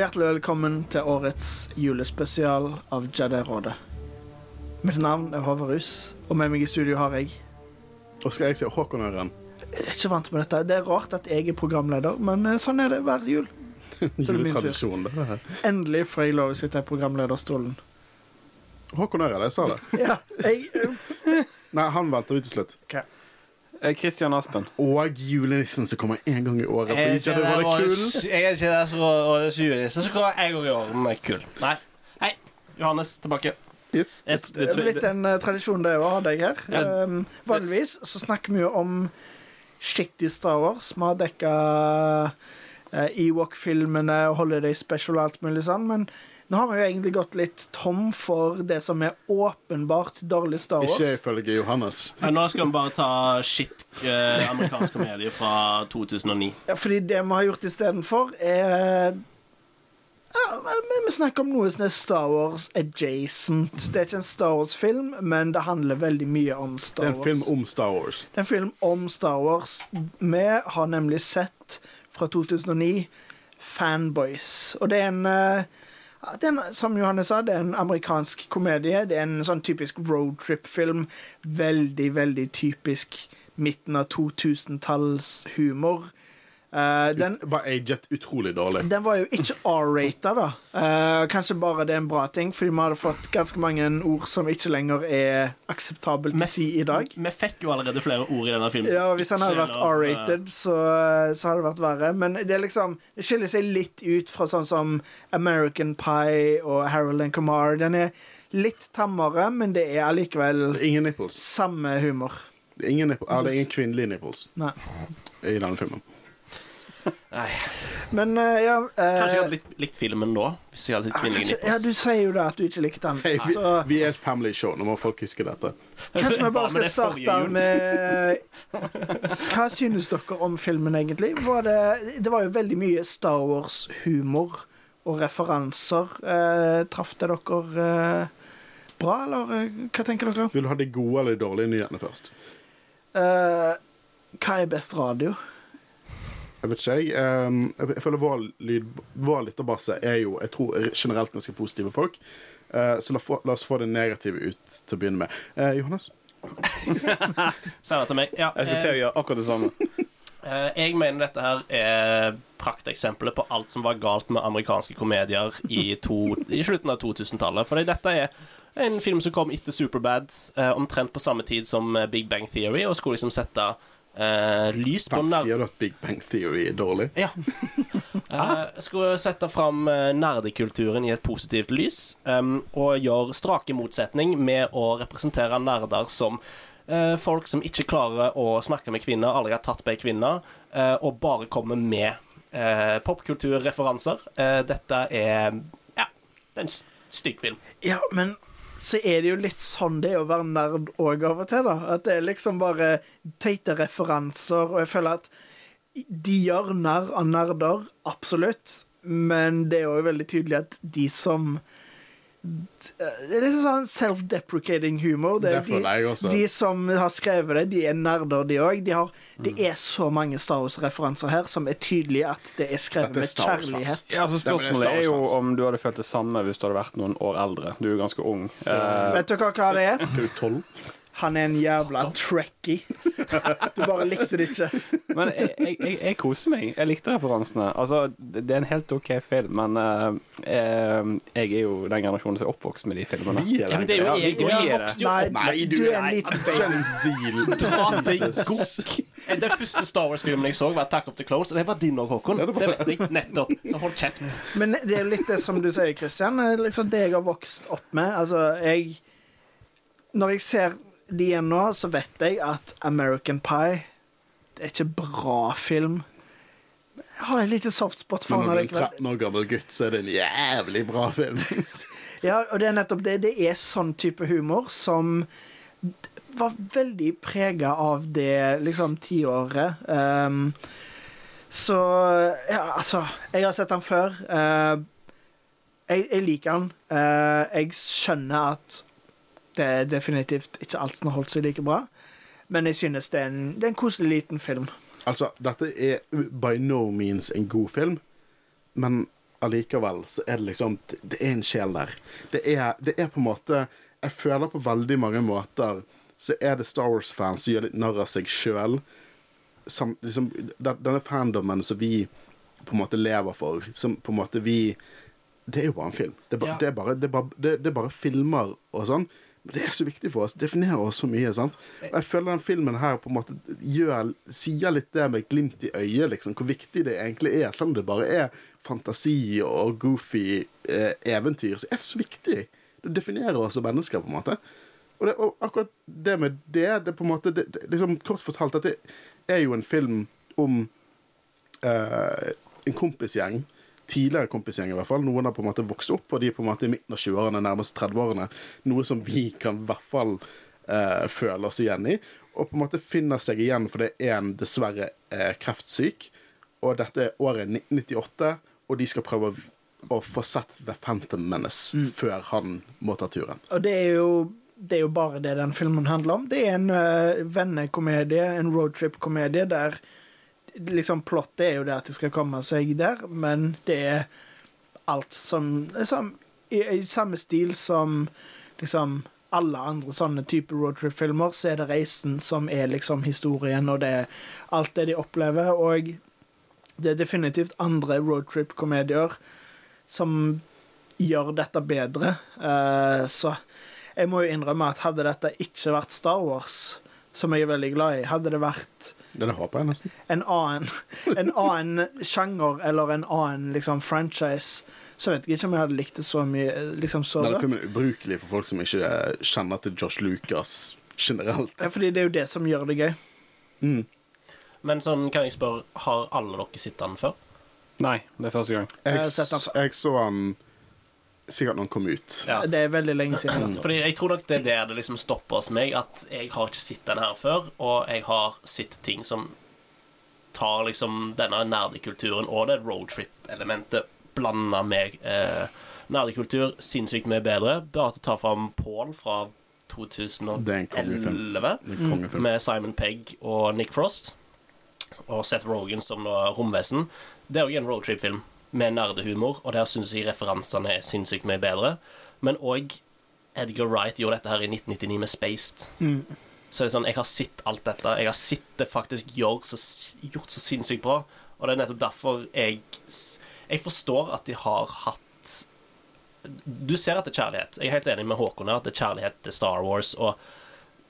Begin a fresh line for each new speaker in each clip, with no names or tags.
Hjertelig velkommen til årets julespesial av Jedi-rådet. Mitt navn er Håvard Rus, og med meg i studio har jeg
Og skal jeg si Håkon Øren?
Jeg er ikke vant med dette. Det er rart at jeg er programleder, men eh, sånn er det hver jul. Så det er. Endelig får jeg lov å sitte i programlederstolen.
Håkon Øren, jeg sa det.
Ja, jeg
Nei, han valgte vi til slutt.
Eh, Christian Aspen.
Og julenissen som kommer én gang i året.
Jeg er
Fordi
ikke
det
der
var
og-
kull.
Jeg er ikke der så surliste, så kommer gang i året med kull. Nei. Hei, Johannes tilbake.
Yes.
Yes,
Det er blitt en uh, tradisjon det å ha deg her.
Ja.
Um, vanligvis så snakker vi jo om shit i Star Wars. Vi har dekka uh, Ewok-filmene og Holiday Special og alt mulig sånn, men nå har vi jo egentlig gått litt tom for det som er åpenbart dårlig Star Wars.
Ikke ifølge Johannes.
Men nå skal vi bare ta shit eh, amerikansk komedie fra 2009.
Ja, fordi det vi har gjort istedenfor, er ja, vi, vi snakker om noe som er Star Wars adjacent. Det er ikke en Star Wars-film, men det handler veldig mye om Star Wars.
Det er en
Wars.
film om Star Wars.
Det er en film om Star Wars. Vi har nemlig sett fra 2009 Fanboys. Og det er en eh, ja, det er en, Som Johanne sa, det er en amerikansk komedie. Det er en sånn typisk roadtrip-film. Veldig, veldig typisk midten av 2000-tallshumor. Uh, den,
Bare aget utrolig dårlig.
den var jo ikke R-rata, da. Uh, kanskje bare det er en bra ting, fordi vi hadde fått ganske mange ord som ikke lenger er akseptabelt å si i dag.
Vi fikk jo allerede flere ord i denne filmen.
Ja, Hvis den hadde vært R-rated, så, så hadde det vært verre. Men det er liksom Det skiller seg litt ut fra sånn som American Pie og Harold and Kumar. Den er litt tammere, men det er allikevel
ingen nipples.
samme humor.
Ingen, nipples. Ja, det er ingen kvinnelige nipples
Nei.
i denne filmen.
Nei.
Men uh, ja uh,
Kanskje jeg hadde likt, likt filmen da, hvis jeg hadde sett kvinnelige
kanskje, ja. Du sier jo det at du ikke likte den.
Hey, vi, vi er et family show, nå må folk huske dette.
kanskje vi bare skal starte med Hva synes dere om filmen, egentlig? Var det, det var jo veldig mye Star Wars-humor og referanser. Uh, traff det dere uh, bra, eller eh, hva tenker dere?
Vil du ha de gode eller de dårlige nyhetene først?
Eh, hva er best radio?
Jeg vet ikke, jeg. Ehm, jeg føler vår, lyd, vår lytterbase er jo jeg tror, generelt ganske positive folk. Eh, så la, få, la oss få det negative ut til å begynne med. Eh, Johannes?
Sier det til meg. Ja,
Jeg skulle til å gjøre akkurat det samme.
Eh, Jeg mener dette her er prakteksempelet på alt som var galt med amerikanske komedier i, to, i slutten av 2000-tallet. Fordi dette er en film som kom etter Superbad, eh, omtrent på samme tid som eh, Big Bang Theory, og skulle liksom sette eh, lys på nær...
sier du at Big Bang Theory er dårlig?
ja. uh, skulle sette fram eh, nerdekulturen i et positivt lys, um, og gjøre strake motsetning med å representere nerder som uh, folk som ikke klarer å snakke med kvinner, aldri har tatt på ei kvinne, uh, og bare kommer med uh, popkulturreferanser. Eh, dette er Ja, det er en stygg film.
Ja, men så er det jo litt sånn det er å være nerd òg av og til, da. At det er liksom bare teite referanser, og jeg føler at de gjør narr av nerder, absolutt, men det er jo veldig tydelig at de som Det er liksom sånn self-deprecating humor. Det
Det
de, de som har skrevet det, de er nerder, de òg. De har- det er så mange Star Wars-referanser her som er tydelig at det er skrevet
er
med kjærlighet.
Ja, altså Spørsmålet
er
er jo om du hadde følt det samme hvis du hadde vært noen år eldre. Du er jo ganske ung. Eh,
Vet du hva det er?
Er du tolv?
Han er en jævla trekkie. Du bare likte det ikke.
men jeg, jeg, jeg, koser meg. Jeg likte referansene. Altså, det er en helt OK film, men eh, eh, jeg er jo den generasjonen som er oppvokst med de filmene.
Vi er
Ja, men det er jo
Ja,
jeg.
vi
Vi
er det.
jo
Nei,
opp
Nei, du,
er en liten.
Dra deg gokk. Den første Star Wars-filmen jeg så, var Attack of the Clones. Og det var din òg, Håkon.
Det
Det vet jeg. Nettopp. Så hold kjeft.
Men det er jo litt det som du sier, Christian. Liksom det jeg har vokst opp med. Altså, jeg Når jeg ser igjen nå, så vet jeg at American Pie Det er ikke bra film. Jeg har en liten softspot for
Men
den
når du er 13 år gammel gutt, så er det en jævlig bra film.
Ja, og det er nettopp det. Det er sånn type humor som var veldig prega av det liksom tiåret. Um, så ja, altså Jeg har sett den før. Uh, jeg, jeg liker den. Uh, jeg skjønner at det er definitivt ikke alt som har holdt seg like bra, men jeg synes det er en, det er en koselig liten film.
Altså, dette er by no means en god film, men allikevel så er det liksom Det, er en sjel der. Det er, det er på en måte Jeg føler på veldig mange måter så er det Star Wars-fans som gjør litt narr av seg sjøl. Liksom, denne fandomen som vi på en måte lever for, som på en måte vi Det er jo bare en film. Det er, ba,
Ja.
det er, bare, det er, bare, det, det er bare filmer og sånn. Det er så viktig for oss. Definerer oss så mye. sant? Og jeg føler den filmen her på en måte gjør, sier litt det med glimt i øyet, liksom, hvor viktig det egentlig er. Selv om det bare er fantasi og goofy eh, eventyr, så er det så viktig. Det definerer oss som mennesker, på en måte. Og, det, og akkurat det med det, det på en måte det, det, liksom Kort fortalt, dette er jo en film om eh, en kompisgjeng. Tidligere kompisgjeng, i hvert fall. Noen har på en måte vokst opp, og de er på en måte i midten av 20-årene, nærmest 30-årene. Noe som vi kan i hvert fall eh, føle oss igjen i. Og på en måte finner seg igjen, for det er en dessverre eh, kreftsyk. Og dette er året 1998, og de skal prøve å, få sett The Phantom Menace før han må ta turen.
Og det er jo det er jo bare det den filmen handler om. Det er en uh, vennekomedie, en roadtrip-komedie, der liksom plottet er jo det at de skal komme seg der, men det er alt som liksom, i, I samme stil som liksom alle andre sånne type roadtrip-filmer, så er det reisen som er liksom historien, og det er alt det de opplever. Og det er definitivt andre roadtrip-komedier som gjør dette bedre. Uh, så jeg må jo innrømme at hadde dette ikke vært Star Wars, som jeg er veldig glad i, hadde det vært
Det håper jeg nesten.
en annen, en annen sjanger eller en annen liksom, franchise, så vet jeg ikke om jeg hadde likt det så mye liksom, så
Denne filmen er ubrukelig for folk som ikke eh, kjenner til Josh Lucas generelt.
Ja, fordi det er jo det som gjør det gøy.
Mm.
Men sånn kan jeg spørre, har alle dere sett den før?
Nei, det er første gang.
Jeg
Jeg,
har sett den før.
jeg så han sikkert når han kom ut.
Ja.
Det er veldig lenge siden.
Fordi jeg tror nok det er der det liksom stopper hos meg, at jeg har ikke sett den her før, og jeg har sett ting som tar liksom denne nerdekulturen og det roadtrip-elementet, blanda med eh, nerdekultur sinnssykt mye bedre. Bare tar ta fram Paul fra
Det er en kongefilm.
2011
Det er en kongefilm.
med Simon Pegg og Nick Frost. Og Seth Rogan som romvesen. Det er jo en roadtrip-film med nerdehumor, og der syns jeg referansene er sinnssykt mye bedre. Men òg Edgar Wright gjorde dette her i 1999 med Spaced.
Mm.
Så det er sånn, jeg har sett alt dette. Jeg har sett det faktisk gjort så, gjort så sinnssykt bra. Og det er nettopp derfor jeg Jeg forstår at de har hatt Du ser at det er kjærlighet. Jeg er helt enig med Håkon her at det er kjærlighet til Star Wars. Og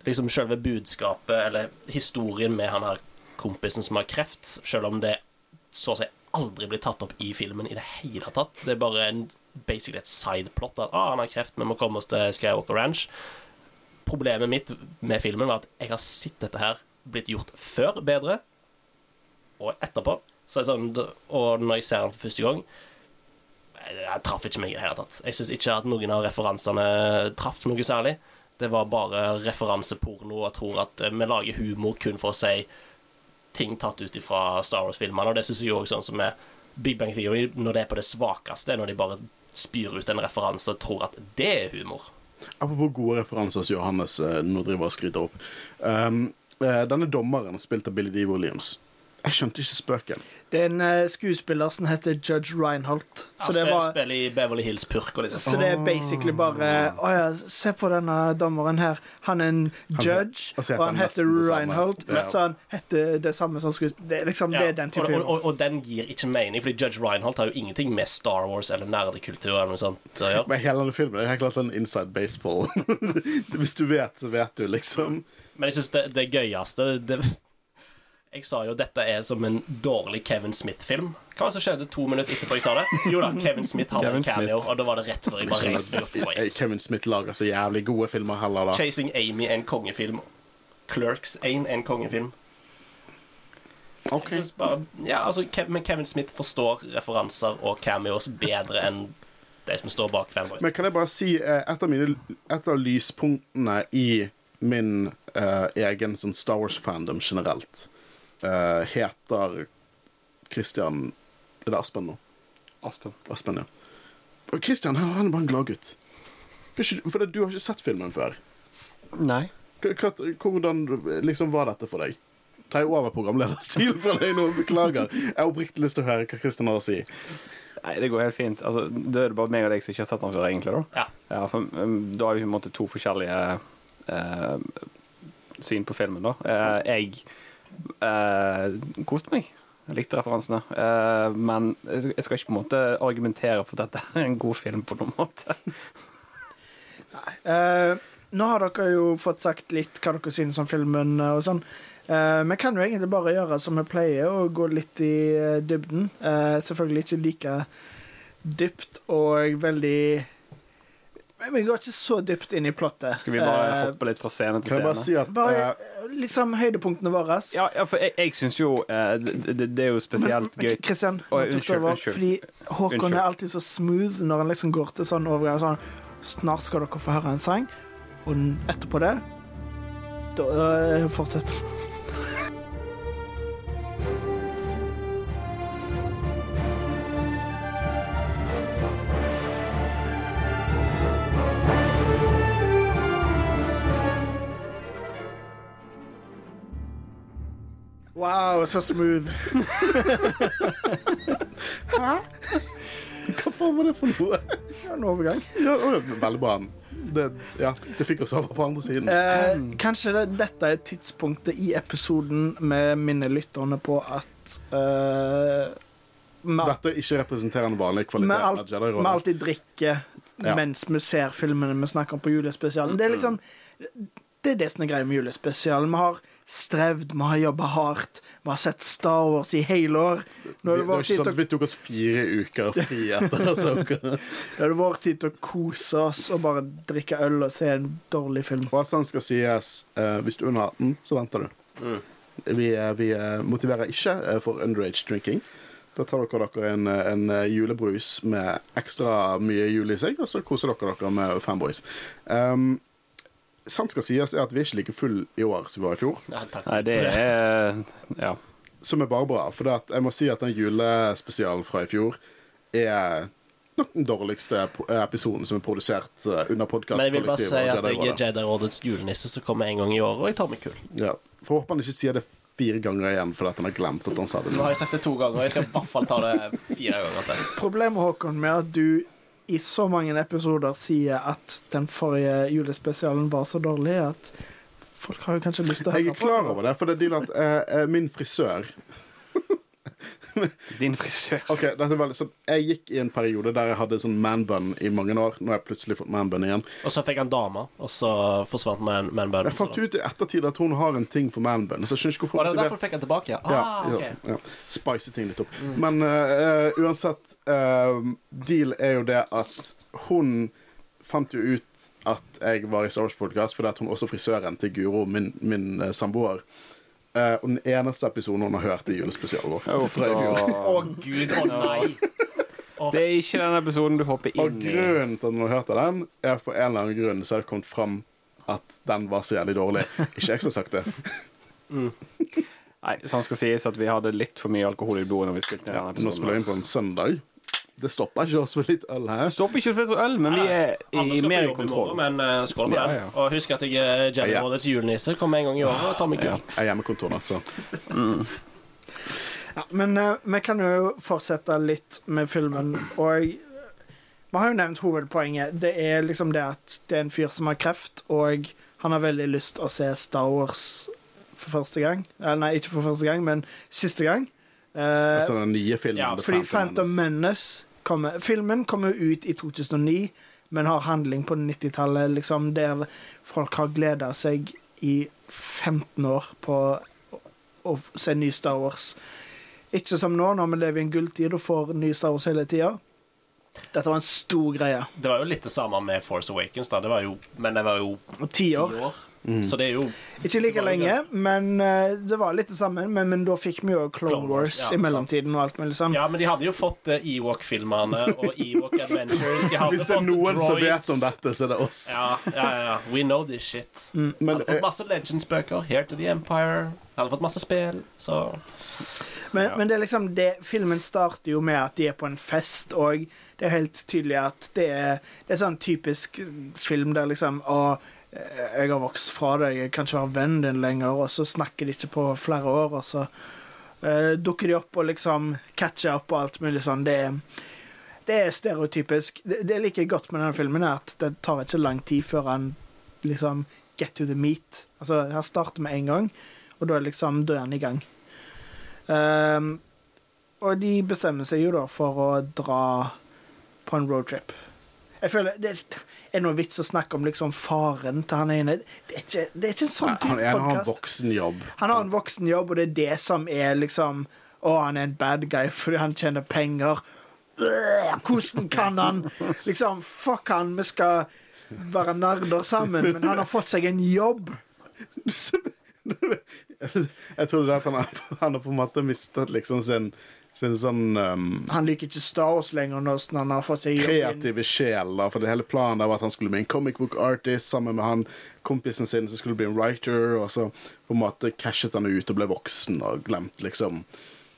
liksom selve budskapet, eller historien med han her kompisen som har kreft, selv om det så å si aldri blir tatt opp i filmen i det hele tatt. Det er bare en, basically et sideplot. At ah, han har kreft, vi må komme oss til Skywalker Ranch. Problemet mitt med filmen var at jeg har sett dette her blitt gjort før bedre, og etterpå. Så sånn, og når jeg ser den for første gang Jeg traff ikke meg i det hele tatt. Jeg syns ikke at noen av referansene traff noe særlig. Det var bare referanseporno, og tror at eh, vi lager humor kun for å si ting tatt ut fra Star Wars-filmene, og det syns jeg òg sånn som med Big Bang Theory, når det er på det svakeste, når de bare spyr ut en referanse og tror at det er humor.
Apropos gode referanser som Johannes eh, nå driver og skryter opp. Um, eh, denne dommeren spilte Billy D. Williams. Jeg skjønte ikke spøken.
Det er en uh, skuespiller som heter Judge Reinholt. Så
Han spiller,
var,
spiller i Beverly Hills Purk og liksom.
så det er basically bare Å ja, se på denne dommeren her. Han er en judge,
så
og
han
han heter. Reinholt.
Ja.
Så han heter det samme som skuespiller. Det liksom
Ja,
det er den typen.
og, og, og, og den gir ikke mening, fordi Judge Reinholt har jo ingenting med Star Wars eller nerdekultur eller noe sånt å gjøre.
Men hele denne filmen det er helt klart sånn inside baseball. Hvis du vet, så vet du, liksom.
Men jeg syns det, det gøyeste det, Jeg sa jo dette er som en dårlig Kevin Smith-film. Hva var det som skjedde to minutter etterpå jeg sa det? Jo da, Kevin Smith hadde en cameo,
Smith.
og da var det rett før jeg bare reiste meg opp
Eh. Kevin Smith lager så jævlig gode filmer heller, da.
Chasing Amy er en kongefilm. Clerks 1 er en kongefilm. Okay. Bare, ja, altså, men Kevin Smith forstår referanser og cameos bedre enn de som står bak fanboys.
Men kan jeg bare si eh, et av, mine, et av lyspunktene i min uh, egen sånn Star Wars-fandom generelt eh, heter Christian Er det Aspen nå?
Aspen.
Aspen, ja. Og Christian han, han er bare en gladgutt. For du har ikke sett filmen før.
Nei.
H hva- Hvordan liksom var dette for deg? Tar jeg over programlederstil fra deg nå? Beklager. Jeg har oppriktig lyst til å høre hva Christian har å si.
Nei, det går helt fint. Altså, da er det bare meg og deg som ikke har sett den før, egentlig. da.
Ja.
for, um, da har vi på en måte to forskjellige uh, syn på filmen, da. Uh, jeg eh, kost meg. Jeg likte referansene. Eh, men jeg skal ikke på en måte argumentere for at dette er en god film på noen måte.
Eh, nå har dere jo fått sagt litt hva dere synes om filmen eh, og sånn. Eh, vi kan jo egentlig bare gjøre som vi pleier, og gå litt i eh, dybden. Eh, selvfølgelig ikke like dypt og veldig Vi går ikke så dypt inn i plottet.
Skal vi bare
uh,
hoppe litt fra scene til
scene? bare si at
bare liksom høydepunktene våre.
Ja, ja, for jeg, jeg syns jo uh, det, det, det er jo spesielt
Men,
gøy
Kristian, oh,
unnskyld, unnskyld.
Fordi Håkon
Unnskyld.
er alltid så smooth når han liksom går til sånn overgang. Sånn, Snart skal dere få høre en sang, og etterpå det Da uh, fortsetter Wow, så smooth. Hæ?
Hva faen var det for noe?
Ja, En overgang.
Ja, veldig bra. Det, ja, det fikk oss over på andre siden.
Eh, kanskje det, dette er tidspunktet i episoden vi minner lytterne på at eh, med,
Dette ikke representerer en vanlig kvalitet
alt-
av
vi alltid drikker
Ja.
mens vi ser filmene vi snakker om på julespesialen. Det er liksom Det er det som er greia med julespesialen. Vi har strevd, vi har jobba hardt, vi har sett Star Wars i hele år. Nå er
Det
vår
ikke
tid
sånn
til
at vi tok oss fire uker fri etter Ahsoka.
Nå er det vår tid til å kose oss og bare drikke øl og se en dårlig film.
Og sånn skal sies, eh, hvis du er under 18, så venter du. Vi, eh, vi eh, motiverer ikke for underage drinking. Da tar dere dere en, en julebrus med ekstra mye jul i seg, og så koser dere dere med Fanboys. Um, sant skal sies er at vi er ikke like full i år som vi var i fjor,
Nei,
Nei, det er Ja.
som er bare bra. For det at jeg må si at den julespesialen fra i fjor er nok den dårligste episoden som er produsert eh, under podkastkollektivet.
Men jeg vil bare si at jeg er Jedi-rådets julenisse som kommer en gang i året, og jeg tar meg kull.
Ja. For håper han ikke sier det fire ganger igjen fordi han har glemt at han sa det
nå. har jeg sagt det to ganger, og jeg skal i hvert fall ta det fire ganger til.
Problemet, Håkon, med at du i så mange episoder sier at den forrige julespesialen var så dårlig at folk har jo kanskje lyst til å høre på.
Jeg er klar over det, for det er at eh, eh, min frisør
Din frisør.
Ok, dette er veldig sånn Jeg gikk i en periode der jeg hadde sånn manbun i mange år. Nå har jeg plutselig fått manbun igjen.
Og så fikk han dame, og så forsvant man, manbun.
Jeg fant ut i ettertid at hun har en ting for manbun, så jeg skjønner ikke hvorfor
Var det derfor du fikk han tilbake? Ja.
Ja,
okay.
ja, ja. Spice ting litt opp. Men eh, uansett uh, Deal er jo det at hun fant jo ut at jeg var i Star Wars-podkast fordi at hun også frisøren til Guro, min, min samboer. Eh, og den eneste episoden hun har hørt, er julespesialen vår.
Oh,
fra i fjor.
Å gud, å nei!
Det er ikke den episoden du hopper inn i.
Og grunnen til at hun har hørt av den, er for en eller annen grunn så har det kommet fram at den var så jævlig dårlig. Ikke jeg som har sagt det.
Nei, sånn skal sies at vi hadde litt for mye alkohol i blodet når vi spilte den.
Ja, nå spiller
vi
inn på en søndag. Det stopper ikke oss med litt øl her.
Stopper ikke for øl, men vi er i mer kontroll.
men eh, skål for
Ja,
den. Og husk at jeg er Jedi-rådets julenisse. Kommer en gang i året og tar meg gull.
Jeg er hjemmekontor, da, så
Ja, men uh, vi kan jo fortsette litt med filmen, og vi har jo nevnt hovedpoenget. Det er liksom det at det er en fyr som har kreft, og han har veldig lyst til å se Star Wars for første gang. Eller nei, ikke for første gang, men siste gang. Uh,
altså den nye filmen.
Ja,
The
fordi
Phantom
Phantom
Menace.
Kommer Filmen kommer jo ut i 2009, men har handling på 90-tallet, liksom, der folk har gleda seg i 15 år på å, se ny Star Wars. Ikke som nå, når vi lever i en gulltid og får ny Star Wars hele tida. Dette var en stor greie.
Det var jo litt det samme med Force Awakens, da. Det var jo, men det var jo ti
Ti år.
År. Så det er jo
Ikke like lenge, men uh, det var litt det samme. Men, men da fikk vi jo Clone,
Clone Wars,
Wars
ja,
i mellomtiden og alt mulig sånn.
Ja, men de hadde jo fått uh, Ewok-filmene og Ewok Adventures. De hadde
Hvis det er
fått
noen som vet om dette, så er det oss.
Ja, ja, ja. We know this shit.
Men
hadde fått
eh,
masse Legends-bøker. Here to the Empire. Hadde fått masse spill. Så
Men,
Ja.
men det er liksom det, filmen starter jo med at de er på en fest, og det er helt tydelig at det er, det er sånn typisk film der liksom eh, jeg har vokst fra deg, jeg kan ikke være vennen din lenger, og så snakker de ikke på flere år, og så uh, dukker de opp og liksom catcher opp og alt mulig sånn. Det det er stereotypisk. Det, det jeg godt med denne filmen, at det tar ikke lang tid før han liksom get to the meat. Altså, her starter med en gang, og da er liksom er i gang. Ehm, og de bestemmer seg jo da for å dra på en roadtrip. Jeg føler det er, noe vits å snakke om liksom faren til han ene. Det er ikke, det er ikke en sånn
Han
type
ene har en
voksen
jobb.
Han har en voksen jobb, og det er det som er liksom Å, han er en bad guy fordi han tjener penger. Hvordan kan han Liksom, fuck han, vi skal være nerder sammen, men han har fått seg en jobb.
Jeg er at han han har på en måte mistet liksom sin, sin sånn um,
Han liker ikke Star Wars lenger når han har fått seg
kreative sjel. Da, for det hele planen der var at han skulle bli en comic book artist sammen med han kompisen sin som skulle bli en writer, og så på en måte cashet han ut og ble voksen og glemt liksom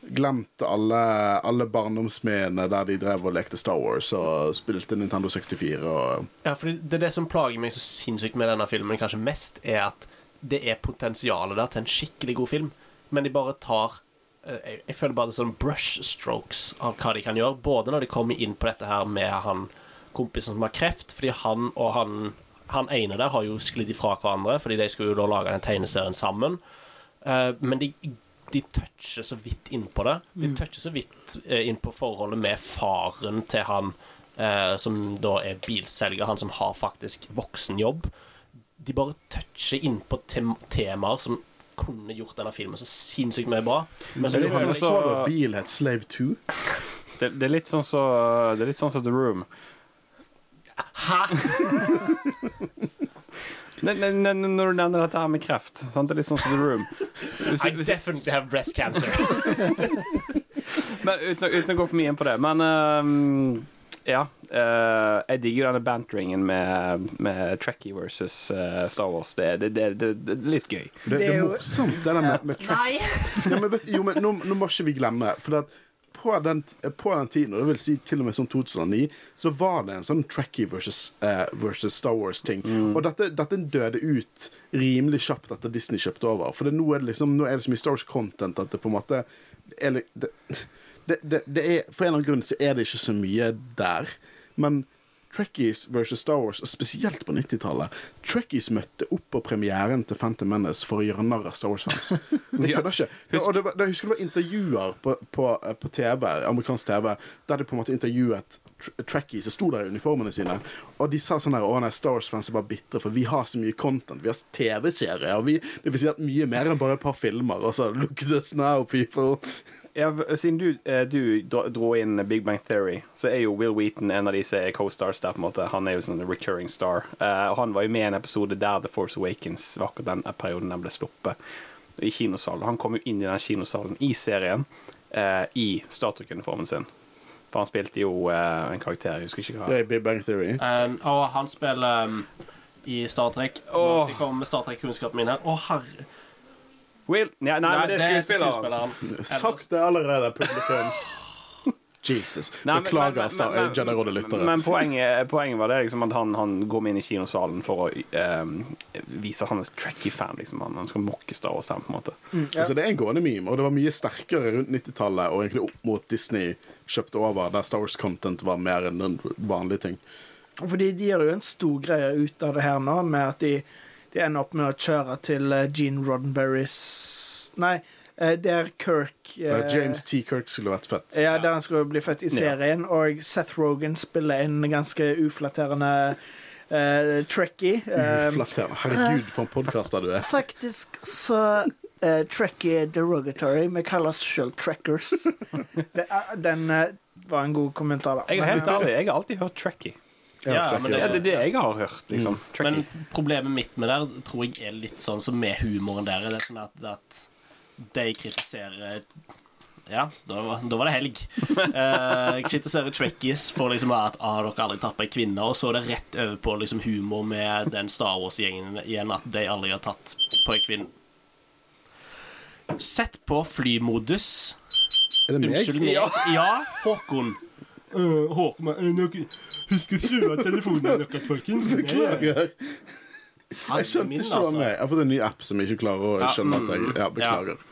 Glemte alle, alle barndomsminnene der de drev og lekte Star Wars og spilte Nintendo 64 og
Ja, for det er det som plager meg så sinnssykt med denne filmen, kanskje mest, er at det er potensialet der til en skikkelig god film, men de bare tar jeg, jeg føler bare det er sånn brush strokes av hva de kan gjøre, både når de kommer inn på dette her med han kompisen som har kreft, fordi han og han han ene der har jo sklidd ifra hverandre, fordi de skulle jo da lage den tegneserien sammen. Uh, men de, de toucher så vidt innpå det. De toucher så vidt uh, innpå forholdet med faren til han uh, som da er bilselger, han som har faktisk voksenjobb. De bare toucher innpå tem temaer som kunne gjort denne filmen så sinnssykt mye bra. Men så
Det er litt sånn
Så
så-
du Bil het Slave 2?
Det, det er litt sånn så Det er litt sånn som The Room.
Hæ?!
Når du nevner dette her med kreft, sant? det er litt sånn som The Room. Hvis,
I
hvis,
definitely have breast cancer.
men uten, uten å gå for mye inn på det. Men ehm, ja. Uh, jeg digger denne banteringen med, med Trekkie versus uh, Star Wars. Det, det, det, det, det er litt gøy.
Det,
er
morsomt, det der med, med track.
Nei!
Ja, men vet, jo, men nå, nå må ikke vi glemme For at på, den, på den tiden, og det vil si til og med sånn 2009, så var det en sånn Trekkie versus, uh, versus Star Wars-ting. Og dette, dette døde ut rimelig kjapt etter Disney kjøpte over. For det, nå, er det liksom, nå er det så mye Star Wars-content at det på en måte er, det, det, det, det er, For en eller annen grunn så er det ikke så mye der. Men Trekkies versus Star Wars, og spesielt på 90-tallet Trekkies møtte opp på premieren til Phantom Menace for å gjøre narr av Star Wars-fans.
Ja.
Og det var, jeg husker det var intervjuer på, på, på TV, amerikansk TV der de på en måte intervjuet Trekkies og sto der i uniformene sine. Og de sa sånn her Å nei, Star Wars-fans er bare bitre, for vi har så mye content. Vi har TV-serier. vi- Det vil si at mye mer enn bare et par filmer. Og så Look at us now, people.
Ja, siden du, eh, du dro inn Big Bang Theory, så er jo Will Wheaton en av disse co-stars der. på en måte Han er jo sånn recurring star. Eh, og Han var jo med i en episode der The Force Awakens var akkurat den perioden den ble sluppet i kinosalen. Han kom jo inn i den kinosalen i serien eh, i Star Trek-uniformen sin. For han spilte jo eh, en karakter, jeg husker ikke hva.
Det er Big Bang Theory.
Um, og han spiller um, i Star Trek. Nå skal jeg komme med Star Trek-kunnskapen min her. Å, herre
Will? Ja, nei, men det er skuespilleren.
Sagt det allerede, publikum. Jesus. Beklager,
men-
Star-
men- poenget, poenget var det liksom at han, han går inn i kinosalen for å um, vise at han er Trekkie-fan. Liksom. Han, han skal mokke Star Wars-fan, på en måte.
Ja.
Altså, det er en gående meme, og det var mye sterkere rundt 90-tallet og egentlig opp mot Disney kjøpte over, der Star Wars-content var mer enn en vanlig ting.
Fordi de gjør jo en stor greie ut av det her nå, med at de, de ender opp med å kjøre til eh, Gene Roddenberrys Nei, eh, der Kirk eh,
Der James T. Kirk skulle vært født.
Ja, der han skulle bli født i serien, og Seth Rogan spiller en ganske uflatterende uh, Trekkie. Eh,
Uflatterende. Herregud, for en podkaster du er.
faktisk så uh, Trekkie er derogatory. Vi kaller oss sjøl er- den eh, var en god kommentar, da.
Jeg er helt ærlig, jeg har alltid hørt Trekkie.
Ja,
Ja, men det-
Ja,
altså.
det er det jeg har hørt, liksom. Mm.
Men problemet mitt med det tror jeg er litt sånn som med humoren der. Det er sånn at, at de kritiserer Ja, da var, da var det helg. Eh, kritiserer Trekkies for liksom at ah, dere aldri tatt på ei kvinne, og så er det rett over på liksom humor med den Star Wars-gjengen igjen, at de aldri har tatt på ei kvinne. Sett på flymodus.
Er det meg?
Unnskyld meg. Ja, Håkon. Uh, Håkon uh, dere- Husk å skru av telefonen deres, folkens.
Beklager. Jeg skjønte ikke hva
altså.
Jeg har fått en ny app som jeg ikke klarer å skjønne at jeg
mm,
Ja, beklager.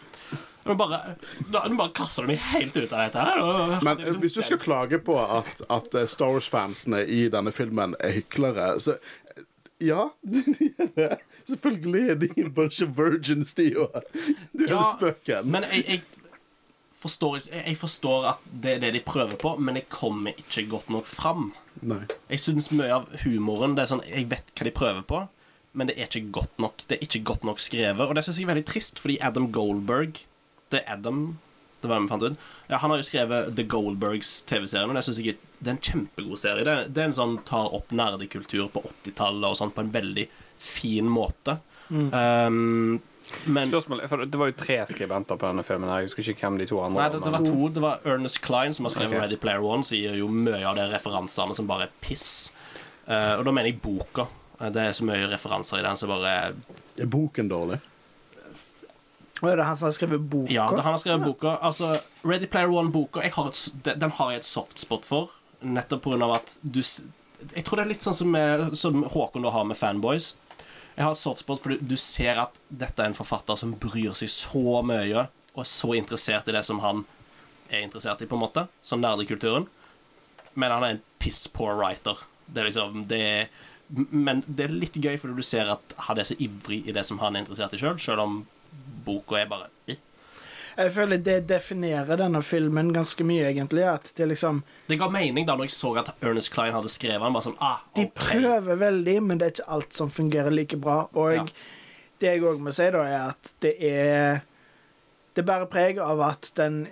Nå bare, nå bare kaster du meg helt ut av dette her. og-
Men eh, hvis du skal klage på at, at eh, Star Wars-fansene i denne filmen er hyklere, så ja, de er det. Selvfølgelig er de en bunch of virgins, de òg. Du er
Ja,
spøken.
Men jeg, jeg, forstår, jeg, forstår at det er det de prøver på, men jeg kommer ikke godt nok fram.
Nei.
Jeg syns mye av humoren det er sånn, Jeg vet hva de prøver på, men det er ikke godt nok. Det er ikke godt nok skrevet. Og det syns jeg er veldig trist, fordi Adam Goldberg Det er Adam Det var det vi fant ut. Ja, han har jo skrevet The Goldbergs TV-serien, og det synes jeg er, det er en kjempegod serie. Det, er- det er en sånn tar opp nerdekultur på 80-tallet og sånn på en veldig fin måte. Um, men
Spørsmål, for Det var jo tre skribenter på denne filmen. her Jeg husker ikke hvem de to andre
Nei, det, det var to. Det var Ernest Klein, som har skrevet
okay.
Ready Player One, sier jo mye av de referansene som bare er piss. Uh, og da mener jeg boka. Eh, Det er så mye referanser i den som bare
Er boken dårlig?
Er det han som har skrevet boka?
Ja, det, er han har skrevet boka. Altså, Ready Player One-boka jeg har et, den har jeg et softspot for, nettopp av at du Jeg tror det er litt sånn som, som Håkon da har med Fanboys. Jeg har softspot fordi du ser at dette er en forfatter som bryr seg så mye, og er så interessert i det som han er interessert i, på en måte, som nerdekulturen. Men han er en piss poor writer. Det er liksom det er, Men det er litt gøy, fordi du ser at han er så ivrig i det som han er interessert i sjøl, sjøl om boka er bare eh.
Jeg føler det definerer denne filmen ganske mye, egentlig. At det liksom
Det ga mening da når jeg så at Ernest Klein hadde skrevet den. Sånn, ah,
De prøver veldig, men det er ikke alt som fungerer like bra. Og
Ja.
det jeg òg må si, da, er at det er Det bærer preg av at den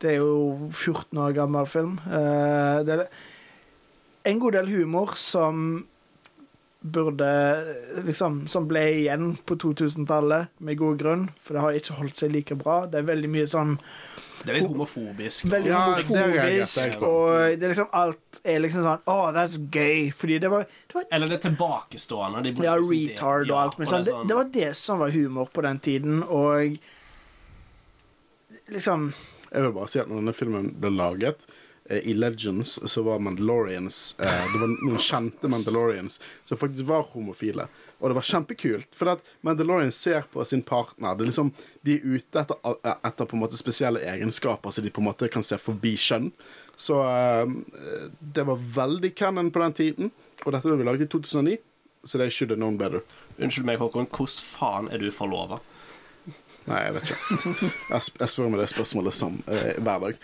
Det er jo 14 år gammel film. Uh, Det er en god del humor som burde liksom Som ble igjen på 2000-tallet, med god grunn, for det har ikke holdt seg like bra. Det er veldig mye sånn
Det er litt homofobisk.
Veldig
Ja,
homofobisk, og det er liksom alt er liksom sånn Å, that's gay. Fordi det var, det var
Eller det tilbakestående. De
ja,
liksom
retard og alt
Men
sånn. Det, det var det som var humor på den tiden, og liksom
Jeg vil bare si at når denne filmen ble laget i Legends så var Mandalorians eh, Det var noen kjente Mandalorians som faktisk var homofile. Og det var kjempekult, for at Mandalorians ser på sin partner. Det er liksom, De er ute etter, eh, etter på en måte spesielle egenskaper, så de på en måte kan se forbi kjønn. Så eh, det var veldig canon på den tiden. Og dette ble laget i 2009, så det should have known better.
Unnskyld meg, Håkon. Hvordan faen er du forlova?
Nei, jeg vet ikke. Jeg spør meg det spørsmålet som eh, hver dag.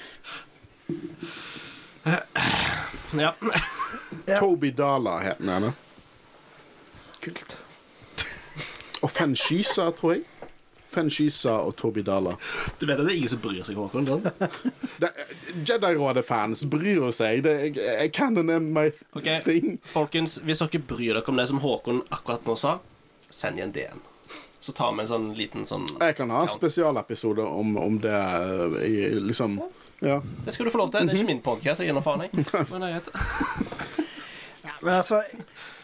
Ja.
Toby Dala het den ene.
kult.
Og Fen Shysa, tror jeg. Fen Shysa og Toby Dala.
Du vet at det er ingen som bryr seg, Håkon?
Jedi-rådet-fans bryr seg. Det er, canon er my
okay.
thing.
Folkens, hvis dere bryr dere om det som Håkon akkurat nå sa, send igjen en DM. Så tar vi en sånn liten sånn
Jeg kan ha en spesialepisode om, om det eh, i liksom Ja.
Det skal du få lov til. Det er ikke min podkast. Jeg gir nå faen, jeg. Men det er greit.
Men altså,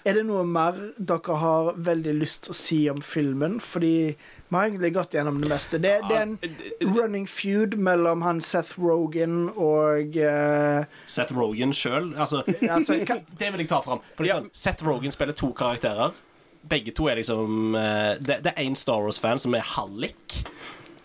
er det noe mer dere har veldig lyst til å si om filmen? Fordi vi har egentlig gått gjennom det meste. Det, det er en running feud mellom han Seth Rogan og uh...
Seth Rogan sjøl. Altså,
altså,
det vil jeg ta fram. Fordi, ja. sånn, Seth Rogan spiller to karakterer. Begge to er liksom uh, Det, det er én Star Wars-fan som er hallik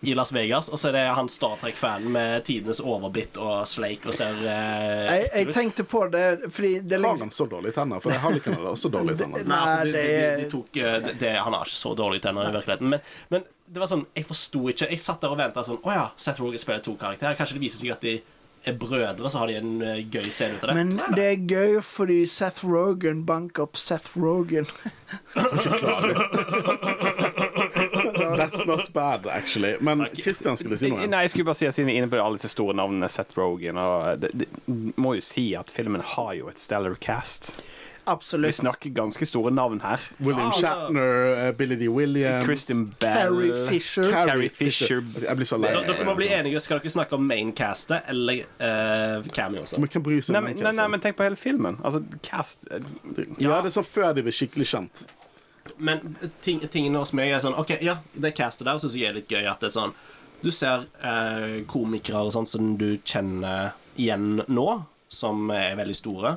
i Las Vegas, og så er det han Star Trek-fanen med tidenes overbitt og sleik og ser eh,
jeg, jeg tenkte på det fordi det
Har
liksom
han så dårlige tenner? For Halliken hadde også dårlige tenner.
Nei, altså, de, de, de,
det-
de tok eh, det, det, Han har ikke så dårlige tenner i virkeligheten. Men, men det var sånn, jeg forsto ikke Jeg satt der og venta sånn Å ja, Seth Rogan spiller to karakterer. Kanskje det viser seg at de er brødre, så har de en eh, gøy scene ut av det.
Men det er gøy fordi Seth Rogan banker opp Seth Rogan.
That's not bad, actually. Men Christian skulle si noe.
Nei, jeg skulle bare si at Siden vi er inne på alle disse store navnene, Seth Rogan og det, det, Må jo si at filmen har jo et stellar cast.
Absolutt.
Vi snakker ganske store navn her.
William
Ja, altså-
Shatner, uh, Billy D. Williams
Kristin Bell
Carrie Fisher.
Carrie Fisher.
Jeg blir så lei.
Dere må bli enige. Skal dere snakke om maincastet eller uh, cameo også?
kan bry seg om
maincastet
den
nei, nei, men tenk på hele filmen. Altså, cast eh,
Ja, det er sånn før de blir skikkelig kjent.
Men ting, tingene hos meg er sånn OK, ja, det castet der syns jeg er litt gøy. At det er sånn Du ser eh, komikere og sånt som du kjenner igjen nå, som er veldig store.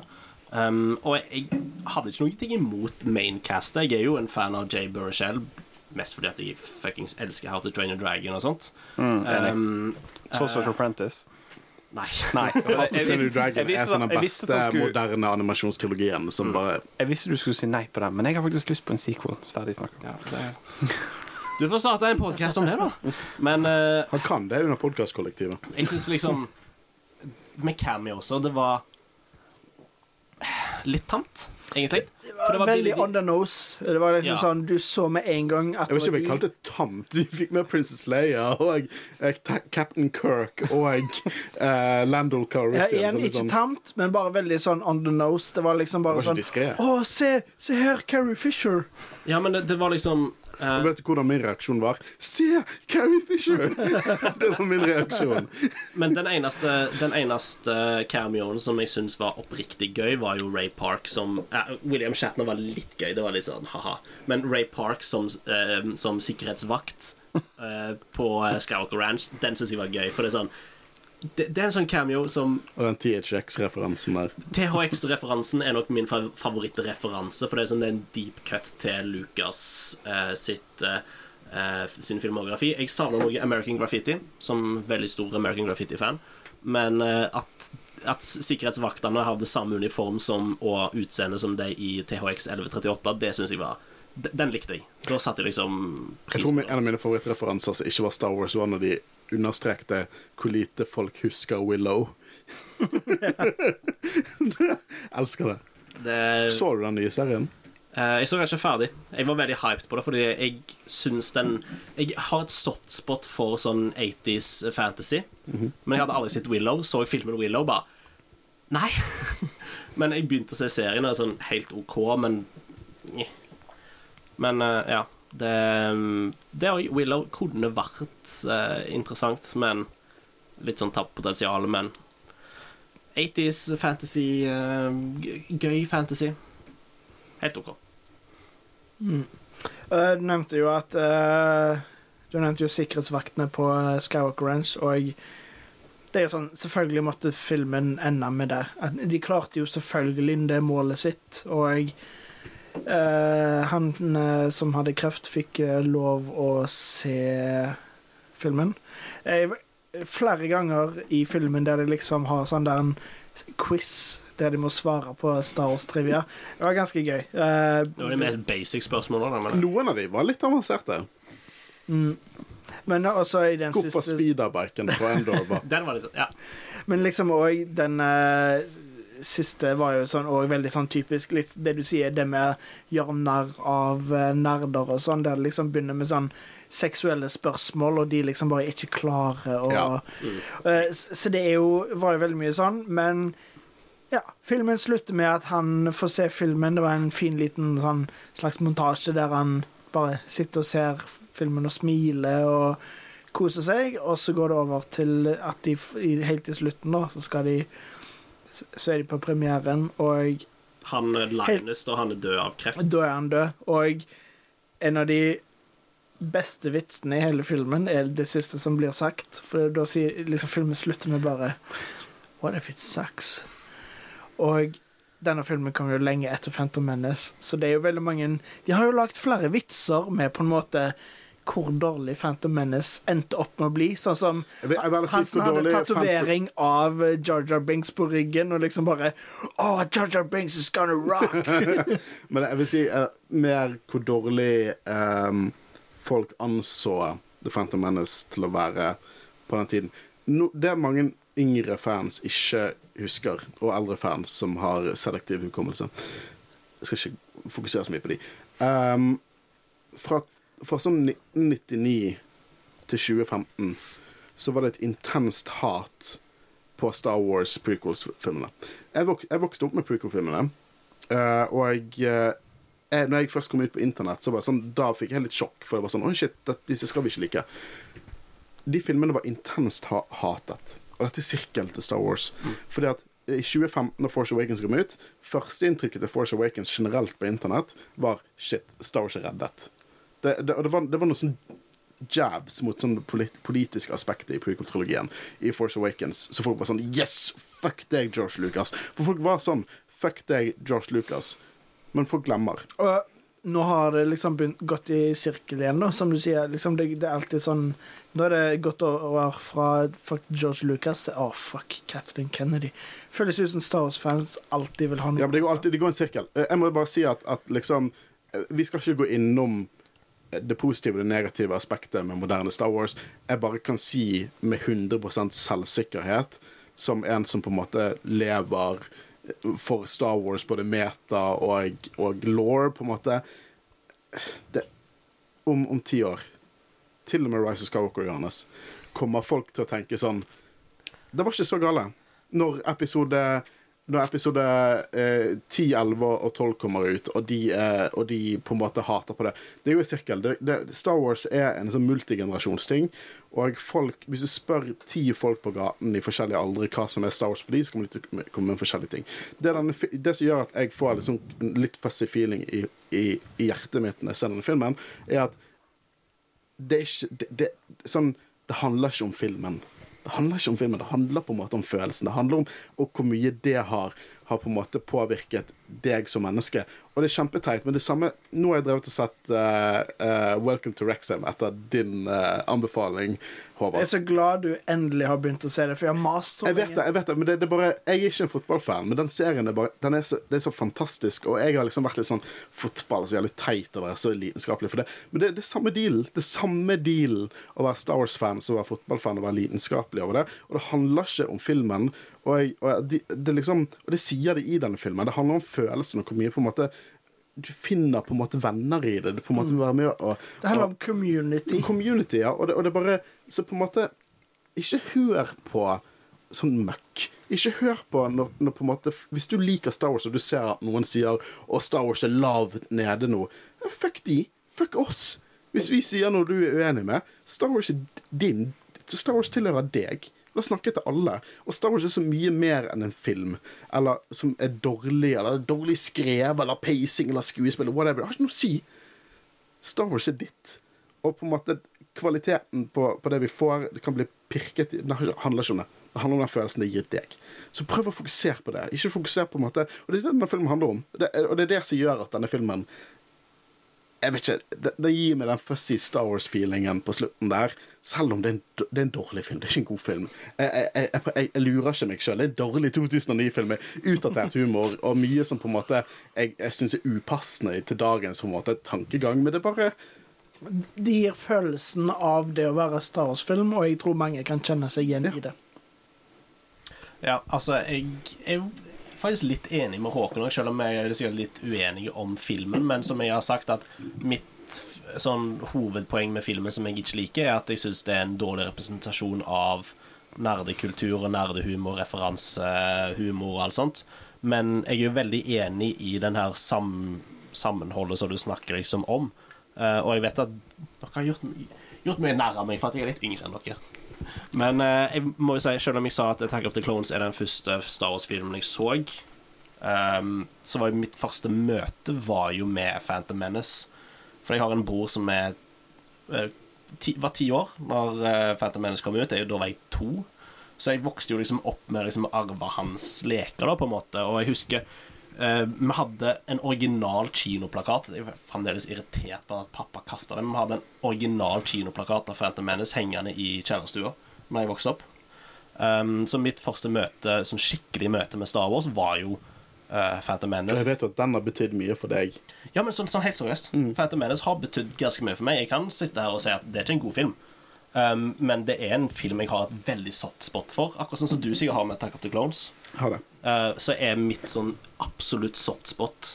Um, og jeg hadde ikke noe ting imot maincastet. Jeg er jo en fan av Jay Burrishell, mest fordi at jeg fuckings elsker How to Train a Dragon og sånt.
Mm.
Um,
Social Apprentice.
Nei.
Nei. Jeg,
Jeg Dragon
jeg visste
er sånn den beste
skulle-
moderne animasjonstrilogien som bare
Jeg visste du skulle si nei på den, men jeg har faktisk lyst på en sequel. Ferdig snakka.
Ja, det... Du får starte en podkast om det, da. Men uh,
Han kan det under podkastkollektivet.
jeg syns liksom Med Cammy også, det var litt tamt, egentlig. For det var
Veldig on the nose. Det var liksom
Ja.
sånn Du så med en gang at
Jeg vet ikke om jeg kalte det tamt. De fikk med Princess Leia og eh, Captain Kirk og uh, Landol
ja,
Calrissian.
igjen, ikke
sånn-
tamt, men bare veldig sånn on the nose. Det var liksom bare
Det var
sånn. Å, se, se her, Carrie Fisher.
Ja, men det, det var liksom eh,
Og vet du hvordan min reaksjon var? Se! Carrie Fisher! det var min reaksjon.
Men den eneste, den eneste cameoen som jeg syns var oppriktig gøy, var jo Ray Park som eh, William Shatner var litt gøy, det var litt sånn ha-ha. Men Ray Park som, eh, som sikkerhetsvakt eh, på eh, Skywalker Ranch, den syns jeg var gøy. For det er sånn det, det er en sånn cameo som
Og den THX-referansen der.
THX-referansen er nok min favorittreferanse, for det er sånn det er en deep cut til Lucas eh, sitt eh, eh, sin filmografi. Jeg savner noe American Graffiti, som veldig stor American Graffiti-fan, men eh, at at sikkerhetsvaktene hadde samme uniform som og utseende som de i THX 1138, det syns jeg var Den likte jeg. Da satte jeg liksom
Jeg
på
tror
Jeg
tror En av mine favorittreferanser som ikke var Star Wars, var når de understrekte hvor lite folk husker Willow. Elsker det.
det
Så du den nye serien?
Uh, jeg så den ikke ferdig. Jeg var veldig hyped på det, fordi jeg syns den Jeg har et softspot for sånn 80s fantasy, men jeg hadde aldri sett Willow. Så jeg filmen Willow, bare Nei! men jeg begynte å se serien, og er sånn helt OK, men Men uh, ja. Det, det og Willow kunne vært eh, interessant, men litt sånn tapt potensial, men 80s fantasy eh, Gøy fantasy. Helt OK.
Eh, du nevnte jo at uh, Du nevnte jo sikkerhetsvaktene på Skywalker Ranch, og det er jo sånn Selvfølgelig måtte filmen ende med det. At de klarte jo selvfølgelig det målet sitt, og eh, han eh, som hadde kreft, fikk eh, lov å se filmen. Jeg, flere ganger i filmen der de liksom har sånn der en quiz der de må svare på Star Wars-trivia. Det var ganske gøy. Eh,
Det var de mest basic spørsmålene.
Noen av de var litt avanserte.
Mm. Men også i den
Hvorfor
siste
speederbiken på Endor
den var liksom Ja.
Men liksom òg den eh, siste var jo sånn og veldig sånn typisk litt det du sier, det med å gjøre narr av eh, nerder og sånn, der det liksom begynner med sånn seksuelle spørsmål, og de liksom bare ikke klarer å
Ja.
mm. Så det er jo, var jo veldig mye sånn, men ja, filmen slutter med at han får se filmen. Det var en fin liten sånn slags montasje der han bare sitter og ser filmen og smiler og koser seg, og så går det over til at de helt til slutten, da, så skal de Så er de på premieren, og
Han Linus, da han er død av kreft.
da er han død. Og en av de beste vitsene i hele filmen er det siste som blir sagt. For da sier liksom filmen slutter med bare What if it sucks? Og denne filmen kom jo lenge etter Phantom Menace, så det er jo veldig mange De har jo lagd flere vitser med på en måte hvor dårlig Phantom Menace endte opp med å bli. Sånn som
Jeg vil, jeg vil si
Hansen hadde
tatovering Phantom-
av Jarja Jar Jar Binks på ryggen, og liksom bare Oh, Jar Jar Binks is gonna rock!
Men jeg vil si uh, mer hvor dårlig um, folk anså The Phantom Menace til å være på den tiden. No, det er mange yngre fans ikke husker, og eldre fans som har selektiv hukommelse. Jeg skal ikke fokusere så mye på de. Um, fra, fra sånn 1999 til 2015 så var det et intenst hat på Star Wars prequels-filmene. Jeg, vok jeg vokste opp med prequel-filmene, uh, og jeg, eh, jeg, når jeg først kom ut på internett, så var det sånn, da fikk jeg litt sjokk, for det var sånn Oi, shit, disse skal vi ikke like. De filmene var intenst ha hatet. Og dette er sirkel til Star Wars. Fordi at i 2015, når Force Awakens kom ut, førsteinntrykket til Force Awakens generelt på internett var shit, Star Wars er reddet. Det, det, det, var, det var noe sånn jabs mot sånn polit politiske aspekter i prequel-trilogien i Force Awakens. Så folk var sånn Yes! Fuck deg, George Lucas. For folk var sånn Fuck deg, George Lucas. Men folk glemmer.
Og nå har det liksom begynt, gått i sirkel igjen, da, som du sier. Liksom det, det er alltid sånn Nå er det gått over fra fuck George Lucas til oh, fuck Kathleen Kennedy. Føles ut som Star Wars-fans alltid vil ha noe
Ja, men det går alltid det går en sirkel. Eh, Jeg må bare si at, at liksom eh, Vi skal ikke gå innom det positive og det negative aspektet med moderne Star Wars. Jeg bare kan si med 100 selvsikkerhet, som en som på en måte lever for Star Wars, både meta og, og law, på en måte det, om, om ti år, til og med Rise of Skywalker, Johannes, kommer folk til å tenke sånn Det var ikke så gale. Når episode når episode eh, 10, 11 og 12 kommer ut, og de, eh, og de på en måte hater på det Det er jo en sirkel. Det, det, Star Wars er en sånn multigenerasjonsting. Og folk, hvis du spør ti folk på gaten i forskjellige aldre hva som er Star Wars for de, så kommer de til å komme med forskjellige ting. Det, denne, det som gjør at jeg får liksom en litt fussy feeling i, i, i hjertet mitt når jeg ser denne filmen, er at det er ikke det, sånn, det handler ikke om filmen. Det handler ikke om filmen, det handler på en måte om følelsen. Det handler om og hvor mye det har, har på en måte påvirket deg som menneske. Og det er kjempeteit, men det samme Nå har jeg drevet og sett uh, uh, Welcome to Wrexham etter din uh, anbefaling,
Jeg er så glad du endelig har begynt å se det, for jeg har mast så
Jeg vet det, jeg vet det, men det, det er bare, jeg er ikke en fotballfan, men den serien er bare, den er så, det er så fantastisk. Og jeg har liksom vært litt sånn fotball så jævlig teit å være så lidenskapelig for det. Men det, er det er samme deal. Det er samme deal å være Star Wars-fan som å være fotballfan og være lidenskapelig over det. Og det handler ikke om filmen. Og, jeg, og, jeg- de, det liksom, og det sier det i denne filmen. Det handler om følelsen og hvor mye på en måte du finner på en måte venner i det. Du på en måte være med og,
Det handler om community.
community, ja. Og det, og det bare Så på en måte Ikke hør på sånn møkk. Ikke hør på når, når på en måte Hvis du liker Star Wars, og du ser at noen sier Å, Star Wars er lavt nede nå, fuck de. Fuck oss. Hvis vi sier noe du er uenig med Star Wars er din. Star Wars tilhører deg. La oss snakke til alle. Og Star Wars er så mye mer enn en film. Eller som er dårlig, eller dårlig skrevet, eller pacing, eller skuespill, whatever. Det har ikke noe å si. Star Wars er ditt. Og på en måte kvaliteten på, på det vi får, det kan bli pirket i Det handler ikke om det. Det handler om den følelsen det gir deg. Så prøv å fokusere på det. Ikke fokusere på en måte Og det er det denne filmen handler om. Det, og det er det som gjør at denne filmen jeg vet ikke, det, det gir meg den fuzzy Star Wars-feelingen på slutten der. Selv om det er, en, det er en dårlig film. Det er ikke en god film. Jeg, jeg, jeg, jeg, jeg lurer ikke meg sjøl. Det er en dårlig 2009-film med utdatert humor og mye som på en måte jeg, jeg syns er upassende til dagens på en måte tankegang. Men det bare
Det gir følelsen av det å være Star Wars-film, og jeg tror mange kan kjenne seg igjen i det.
Ja, altså, jeg jo faktisk litt enig med Håkon selv om jeg er sikkert litt uenig om filmen. Men som jeg har sagt, at mitt sånn hovedpoeng med filmen som jeg ikke liker, er at jeg syns det er en dårlig representasjon av nerdekultur og nerdehumor, referansehumor og alt sånt. Men jeg er jo veldig enig i den her sam sammenholdet som du snakker liksom om. Uh, og jeg vet at dere har gjort, gjort mye narr av meg for at jeg er litt yngre enn dere. Men uh, jeg må jo si, selv om jeg sa at Attack of the Clones er den første Star Wars-filmen jeg så, um, så var jo mitt første møte var jo med Phantom Menace. For jeg har en bror som er uh, ti, var ti år når uh, Phantom Menace kom ut. Jeg, da var jeg to. Så jeg vokste jo liksom opp med liksom arva hans leker, da, på en måte. Og jeg husker eh, vi hadde en original kinoplakat. Jeg er fremdeles irritert på at pappa kasta den. Vi hadde en original kinoplakat av Phantom Menace hengende i kjellerstua da jeg vokste opp. Um, så mitt første møte, sånn skikkelig møte med Star Wars var jo uh, Phantom Menace.
Jeg vet at den har betydd mye for deg.
Ja, men sånn, sånn helt seriøst. Phantom Menace har betydd ganske mye for meg. Jeg kan sitte her og si at det er ikke en god film. Um, men det er en film jeg har et veldig soft spot for. Akkurat sånn som du sikkert har med Attack of the Clones.
Ha det.
Uh, så er mitt sånn absolutt soft spot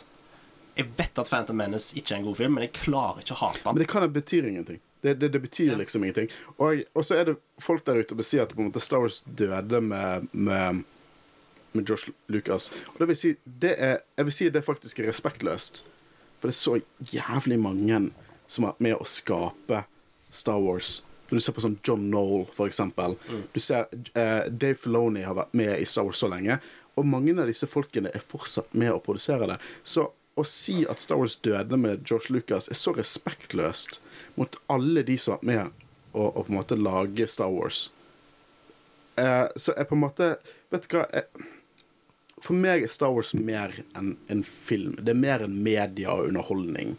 Jeg vet at Phantom Menace ikke er en god film, men jeg klarer ikke å hate
Men
den.
det kan det betyr ingenting. Det, det, det betyr liksom ingenting. Og, og så er det folk der ute som sier at på en måte Star Wars døde med, med, med Josh Lucas. Og det vil si, det er, jeg vil si det faktisk er respektløst. For det er så jævlig mange som har vært med å skape Star Wars. Når du ser på sånn John Knoll, for eksempel. Du ser uh, Dave Filoni har vært med i Star Wars så lenge. Og mange av disse folkene er fortsatt med å produsere det. Så å si at Star Wars døde med George Lucas, er så respektløst mot alle de som har vært med å, på en måte lage Star Wars. Eh, så jeg på en måte Vet du hva? Jeg, for meg er Star Wars mer enn en film. Det er mer en media og underholdning.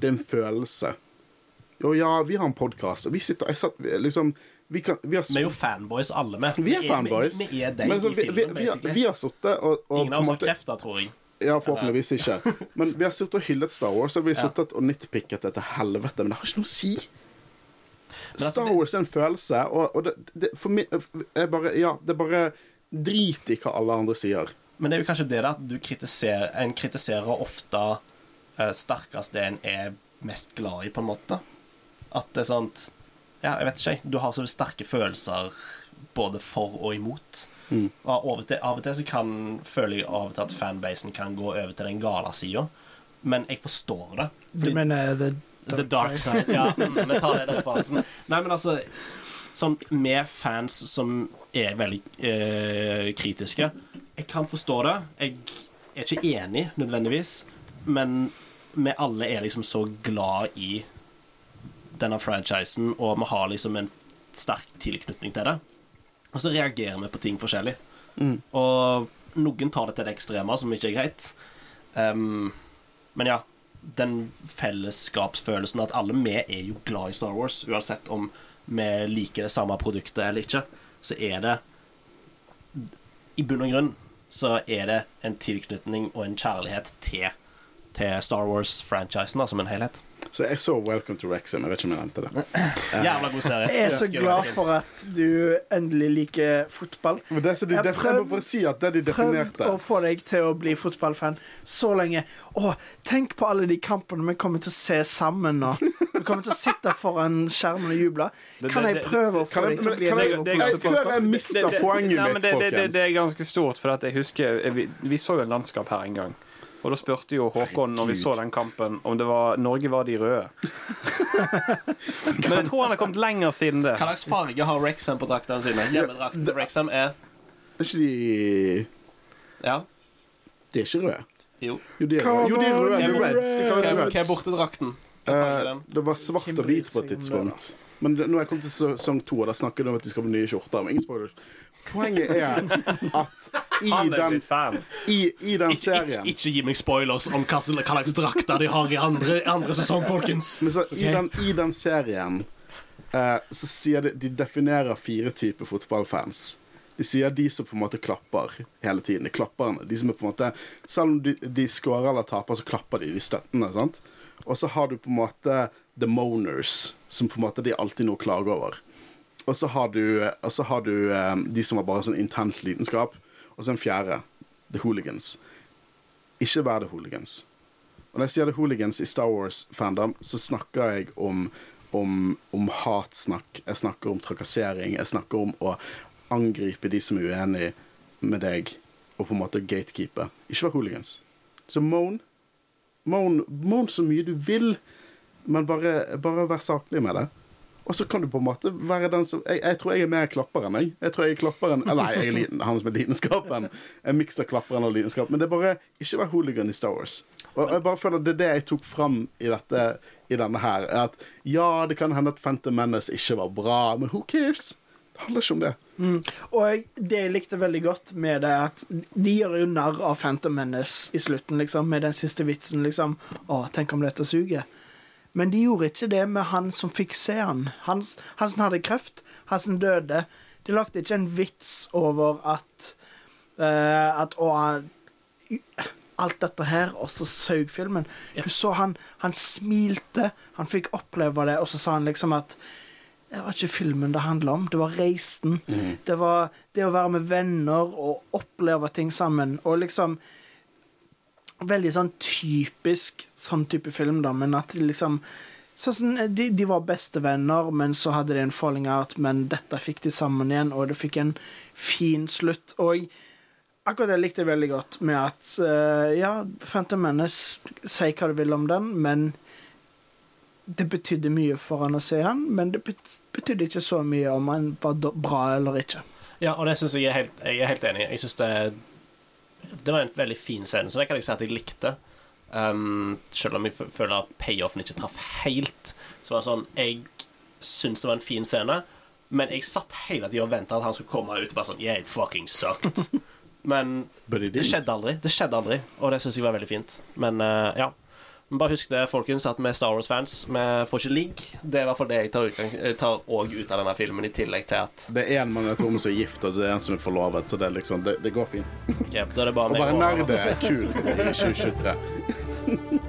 Det er en følelse. Og ja, vi har en podkast, og vi sitter jeg satt, liksom, vi, kan, vi har
Vi er jo fanboys, alle med.
vi er fanboys.
Vi, er deg i filmen, basically.
vi har sittet og, og
Ingen av oss har krefter, tror jeg.
Ja, forhåpentligvis ikke. Men vi har sittet og hyllet Star Wars, og vi har sittet og nitpicket det til helvete. Men det har ikke noe å si.
altså,
Star Wars er en følelse, og, og det, det, for meg er bare Ja, det er bare drit i hva alle andre sier.
Men det er jo kanskje det at du kritiserer En kritiserer ofte uh, sterkest det en er mest glad i, på en måte. At det er sånn Ja, jeg vet ikke. Du har så sterke følelser både for og imot.
Mm.
Og av og, til, av og til så kan føler jeg av og til at fanbasen kan gå over til den gale sida. Men jeg forstår det.
Du mener The
The Dark Side. Ja, mm, vi tar den referansen. Nei, men altså Sånn med fans som er veldig eh, kritiske Jeg kan forstå det. Jeg er ikke enig nødvendigvis, men vi alle er liksom så glad i denne franchisen, og vi har liksom en sterk tilknytning til det. Og så reagerer vi på ting forskjellig.
Mm.
Og noen tar det til det ekstreme, som ikke er greit. Um, men ja, den fellesskapsfølelsen at alle vi er jo glad i Star Wars, uansett om vi liker det samme produktet eller ikke, så er det I bunn og grunn så er det en tilknytning og en kjærlighet til, til Star Wars-franchisen som en helhet.
Så jeg så Welcome to Wrexham. Jeg vet ikke om jeg nevnte det.
Jævla god serie.
Jeg er så glad for at du endelig liker fotball.
Men det, så de,
Jeg
det, jeg må
prøv-
bare si at det de
Prøvd å få deg til å bli fotballfan så lenge. Å, tenk på alle de kampene vi kommer til å se sammen nå. Vi kommer til å sitte foran skjermen og juble. Kan jeg prøve å få deg til å bli en
jeg, før jeg mister poenget mitt,
det, det, det,
folkens
det er ganske stort, for at jeg husker Vi, vi så jo en landskap her en gang. Og da spurte jo Håkon når vi så den kampen, om det var Norge var de røde. Men jeg tror han har kommet lenger siden det.
Hva slags farge har Rexham på draktene sine? Hjemmedrakten til Rexham er
Er ikke de
Ja,
De er ikke røde.
jo.
Jo, de er, røde. jo, de er røde.
Hva er bortedrakten? Den?
det var svart og hvit på et tidspunkt. Men det, nå er jeg kommet til sesong to, og da snakker de om at de skal få nye skjorter. Men ingen spoilers. Poenget er at i
Han er
den, i, i den
Ikke, ikke,
serien
ikke gi meg spoilers om hva slags drakter de har i andre, andre sesong, folkens.
Men så, i, den, I den serien uh, så sier de De definerer fire typer fotballfans. De sier de som på en måte klapper hele tiden. De klapperne. De som er på en måte Selv om de, de scorer eller taper, så klapper de. De støttende. sant? Og så har du på en måte the moners, som på en måte de alltid noe klager over. Og så har du, har du eh, de som har bare sånn intens lidenskap. Og så en fjerde. The hooligans. Ikke vær the hooligans. Og når jeg sier the hooligans i Star Wars-fandom, så snakker jeg om, om, om hatsnakk. Jeg snakker om trakassering. Jeg snakker om å angripe de som er uenig med deg, og på en måte gatekeepe. Ikke vær hooligans. Så moan. Moan, moan så mye du vil, men bare, bare vær saklig med det. Og så kan du på en måte være den som Jeg, jeg tror jeg er mer klapper enn jeg. Jeg tror jeg er klapperen enn nei, jeg er liten, han som er lidenskapen. En miks av klapperen og lidenskap. Men det er bare ikke vær hooligan i Star Wars. Og jeg bare føler det er det jeg tok fram i, dette, i denne her. Er at ja, det kan hende at Phantom Menace ikke var bra, men who cares? Det handler ikke om det.
Mm. Og det jeg likte veldig godt med det, at de gjør jo narr av Phantom Menace i slutten, liksom, med den siste vitsen, liksom. Å, tenk om dette suger. Men de gjorde ikke det med han som fikk se han. Han, han som hadde kreft, han som døde. De lagde ikke en vits over at uh, At å, Alt dette her, og så saug filmen. Du så han, han smilte, han fikk oppleve det, og så sa han liksom at det var ikke filmen det handla om, det var reisen. Det var det å være med venner og oppleve ting sammen. Og liksom Veldig sånn typisk sånn type film, da, men at liksom Sånn de, de var bestevenner, men så hadde de en falling out, men dette fikk de sammen igjen, og det fikk en fin slutt. Og akkurat det likte jeg veldig godt, med at uh, ja, Phantom Menace, si hva du vil om den, men det betydde mye for han å se han, men det betydde ikke så mye om han var bra eller ikke.
Ja, og det syns jeg er helt, jeg er helt enig i. Jeg synes det Det var en veldig fin scene, så det kan jeg si at jeg likte. Um, selv om jeg føler at payoffen ikke traff helt. Så var det sånn Jeg syns det var en fin scene, men jeg satt hele tida og venta at han skulle komme ut og bare sånn Yeah, it fucking sucked. Men det skjedde aldri. Det skjedde aldri, og det syns jeg var veldig fint. Men uh, ja. Men bare husk det, folkens, at vi er Star Wars-fans. Vi får ikke ligg. Det er i hvert fall det jeg tar, tar ut av denne filmen, i tillegg til at
Det er en mann i tror rom som er gift, og det er en som er forlovet, så det, liksom, det, det går fint.
Okay, Da er det bare
Å være nerd er kult i 2023.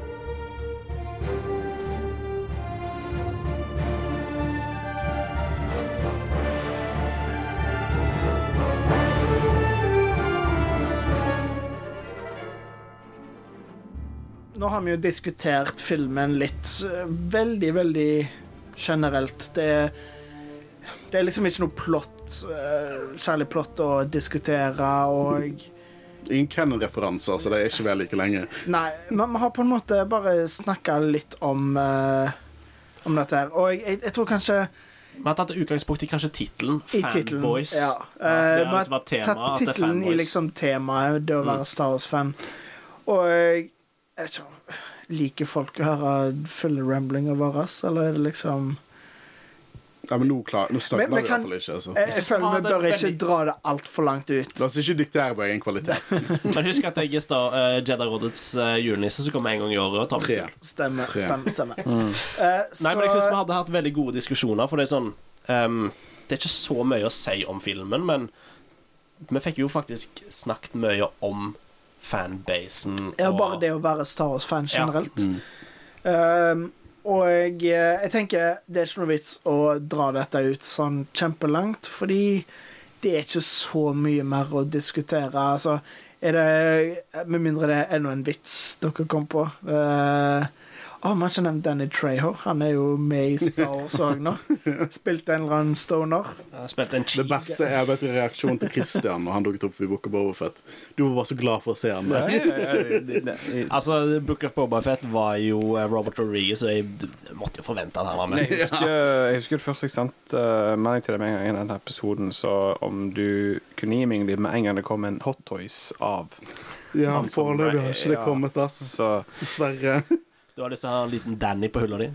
Nå har vi jo diskutert filmen litt veldig, veldig generelt. Det er, det er liksom ikke noe plott, eh, særlig plott å diskutere, og
Ingen Ken-referanser, så det er ikke vel like lenge.
Nei, men vi har på en måte bare snakka litt om uh, om dette her. Og jeg, jeg, tror kanskje
Vi har tatt utgangspunkt i kanskje tittelen. Fanboys.
Ja.
Ja, det
Eh,
har liksom vært tema,
tatt
det er
tittelen i liksom temaet, det å være
Mm.
Star Wars-fan. Og jeg, vet ikke Liker folk å høre fulle ramblinger våre, eller er det liksom
Ja, men nå, klar, nå
støvler
vi iallfall ikke. Altså.
Jeg, jeg føler
vi
bør ikke
veldig-
dra det altfor langt ut.
La oss ikke diktere vår egen kvalitet.
Men husk at jeg er Star, uh, Jedi-rådets uh, julenisse, som kommer en gang i året. og tar med
Tre.
Stemmer.
Tre.
stemmer, stemmer.
Mm.
Uh,
Nei, men jeg syns vi hadde hatt veldig gode diskusjoner, for det er sånn um, Det er ikke så mye å si om filmen, men vi fikk jo faktisk snakket mye om fanbasen
Ja,
og
bare det å være Star Wars-fan
Ja.
generelt.
Mm.
Um, og jeg, eh, jeg tenker det er ikke noe vits å dra dette ut sånn kjempelangt, fordi det er ikke så mye mer å diskutere. Altså, er det Med mindre det er enda en vits dere kom på. Uh, oh, man har ikke nevnt Danny Treho. Han er jo med i Star Wars òg nå. Spilte en eller annen stoner.
Spilt en
Det beste er vet reaksjonen til Christian når han dukket opp i Book of Bobafett. Du var bare så glad for å se han der.
Altså, Book of Bobafett var jo eh, Robert Rodriguez, så jeg måtte jo forvente at han var med.
Jeg husker, jeg husker det jeg sendte uh, melding til deg med en gang i denne episoden, så om du kunne gi meg litt med en gang det kom en Hot Toys av
Ja, foreløpig har ikke det kommet, ass.
Så
Dessverre.
Du har lyst til å ha en liten Danny på hylla di?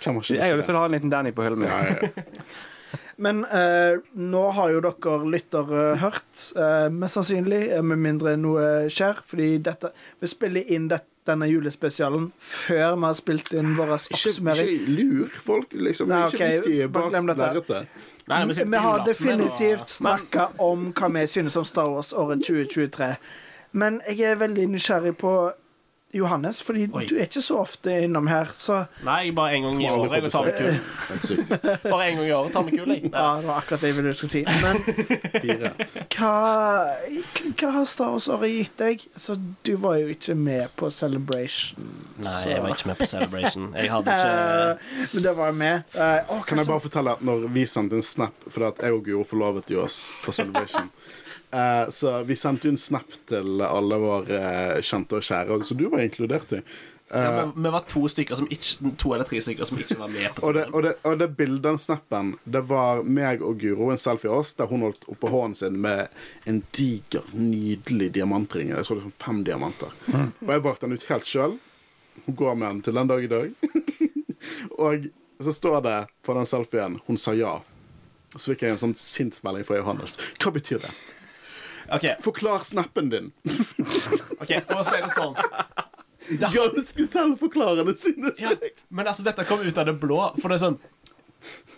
Ikke
jeg har lyst til å ha en liten Danny på hylla mi.
Ja, ja.
Men eh, nå har jo dere lyttere hørt, eh, mest sannsynlig, eh, med mindre noe skjer, fordi dette Vi spiller inn dette, denne julespesialen før vi har spilt inn vår
Ikke,
oppsummering.
ikke lur folk, liksom.
Nei,
ikke
ok,
hvis de er bak lerretet.
Vi har definitivt snakka om hva vi synes om Star Wars året 2023. Men jeg er veldig nysgjerrig på Johannes, fordi
Oi.
du er ikke så ofte innom her, så
Nei, bare en gang i året. Jeg tar med kul. Bare en gang i året tar med kul, jeg.
Ja, det var akkurat det jeg ville du skulle si. Men hva, hva har Star Wars-året gitt deg? Så du var jo ikke med på Celebration.
Nei, jeg var ikke med på Celebration. Jeg hadde ikke
men det var jeg med. Uh, å,
Kan jeg bare fortelle når vi sendte en snap Fordi at jeg og Guro forlovet oss på Celebration Eh, Så vi sendte jo en snap til alle våre eh, kjente og kjære og Så du var inkludert i.
Ja,
Eh,
men Vi var to stykker som ikke To eller tre stykker som ikke var med på
og det, og, det, og det bildet, den snappen Det var meg og Guro, en selfie av oss Der hun holdt oppe hånden sin med En diger, nydelig diamantring. Jeg tror det er sånn fem diamanter. Og jeg valgte den ut helt selv. Hun går med den til den dag i dag. Og så står det på den selfien Hun sa ja. Så fikk jeg en sånn sint melding fra Johannes. Hva betyr det?
OK,
Forklar snappen din
ok, for å si det sånn Da...
Ganske selvforklarende synes
ja, Men altså, dette kom ut av det blå, for det er sånn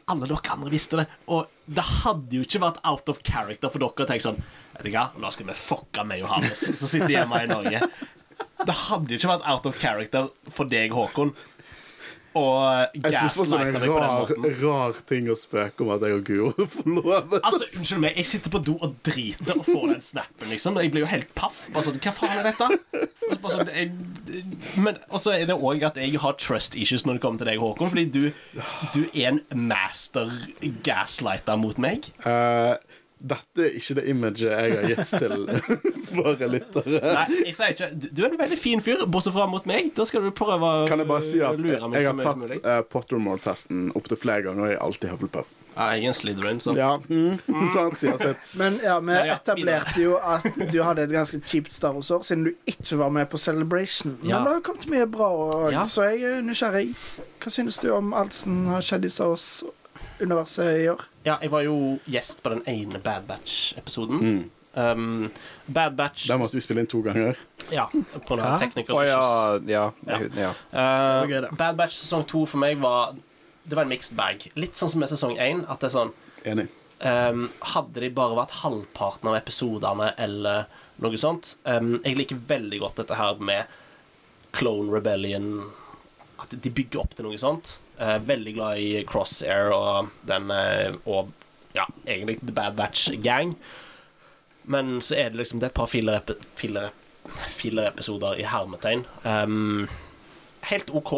Alle dere andre visste det. Og det hadde jo ikke vært out of character for dere å tenke sånn Vet du hva, nå skal vi fucke med Johannes, som sitter hjemme i Norge. Det hadde jo ikke vært out of character for deg, Håkon, og
gaslighte deg på den måten.
Jeg
en
det på den
rar, ting å spøke om at jeg og Guro forlovet
Altså, Unnskyld meg, jeg sitter på do og driter og får den snappen, liksom. Jeg blir jo helt paff. Bare sånn, Hva faen er dette? Og så sånn, jeg, men også er det òg at jeg har trust issues når det kommer til deg, Håkon. Fordi du, du er en master gaslighter mot meg.
Eh, dette er ikke det imaget jeg har gitt til våre lyttere.
Nei, jeg sier ikke Du er en veldig fin fyr, bortsett fra mot meg. Da skal du prøve å
Kan jeg bare si at jeg,
jeg
har tatt uh, Pottermore-testen opptil flere ganger, og jeg er alltid Hufflepuff.
Ja, jeg er en Slytherin, så
Ja, mm, sant, sier sitt.
Men ja, vi etablerte jo at du hadde et ganske kjipt Star Wars-år, siden du ikke var med på Celebration. Men
Ja.
det har jo kommet mye bra, og,
Ja.
så jeg er nysgjerrig. Hva synes du om alt som har skjedd i Star Wars-universet i år?
Ja, jeg var jo gjest på den ene Bad Batch-episoden.
Mm.
Um, Bad Batch
Der måtte vi spille inn to ganger.
Ja, på noen av technical
ja.
issues.
ja, ja, ja.
Uh. Bad Batch sesong to for meg var Det var en mixed bag. Litt sånn som med sesong én. At det er sånn
Enig.
um, Hadde de bare vært halvparten av episodene eller noe sånt um, Jeg liker veldig godt dette her med Clone Rebellion At de bygger opp til noe sånt. Uh, veldig glad i Crosshair og den uh, Og ja, egentlig The Bad Batch Gang. Men så er det liksom Det er et par filler-episoder filler, filler i hermetegn. Um, helt OK.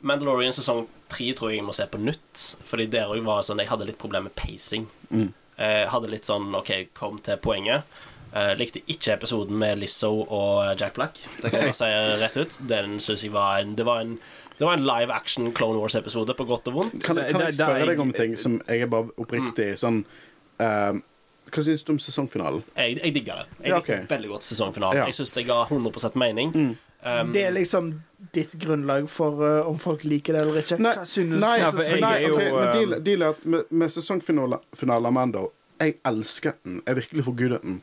Mandalorian sesong tre tror jeg jeg må se på nytt. Fordi der òg var sånn Jeg hadde litt problemer med pacing.
Mm.
Jeg hadde litt sånn OK, kom til poenget. Uh, likte ikke episoden med Lizzo og Jack Black. Det kan jeg bare si rett ut. Den synes jeg var en Det var en, det var en live action Clone Wars-episode, på godt og vondt.
Kan, kan jeg spørre deg om ting som jeg er bare oppriktig sånn uh, Hva syns du om sesongfinalen?
Jeg, jeg digger det. Jeg
Ja,
okay.
ok.
veldig godt sesongfinalen.
Ja.
Jeg syns det ga 100% mening. Um,
Det er liksom ditt grunnlag for uh, om folk liker det eller ikke.
Nei,
Hva synes
nei,
for jeg
nei
er jo,
ok, men
eh,
deal, deal er at med, med sesongfinalen av Mando Jeg elsket den. Jeg virkelig forgudet den.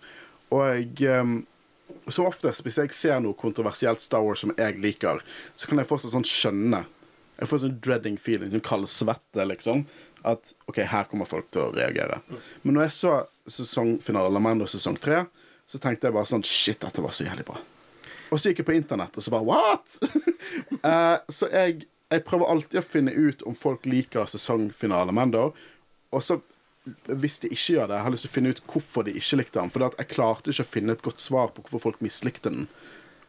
Og jeg um, Som oftest, hvis jeg ser noe kontroversielt Star Wars som jeg liker, så kan jeg fortsatt sånn skjønne Jeg får sånn dreading feeling, sånn kaldsvette, liksom. At OK, her kommer folk til å reagere. Men når jeg så sesongfinale av Mando sesong tre, så tenkte jeg bare sånn Shit, dette var så jævlig bra. Og så gikk jeg på internett, og så bare What?! uh, så jeg, jeg prøver alltid å finne ut om folk liker sesongfinale Mando. Og så, hvis de ikke gjør det, jeg har lyst til å finne ut hvorfor de ikke likte den. For jeg klarte ikke å finne et godt svar på hvorfor folk mislikte den.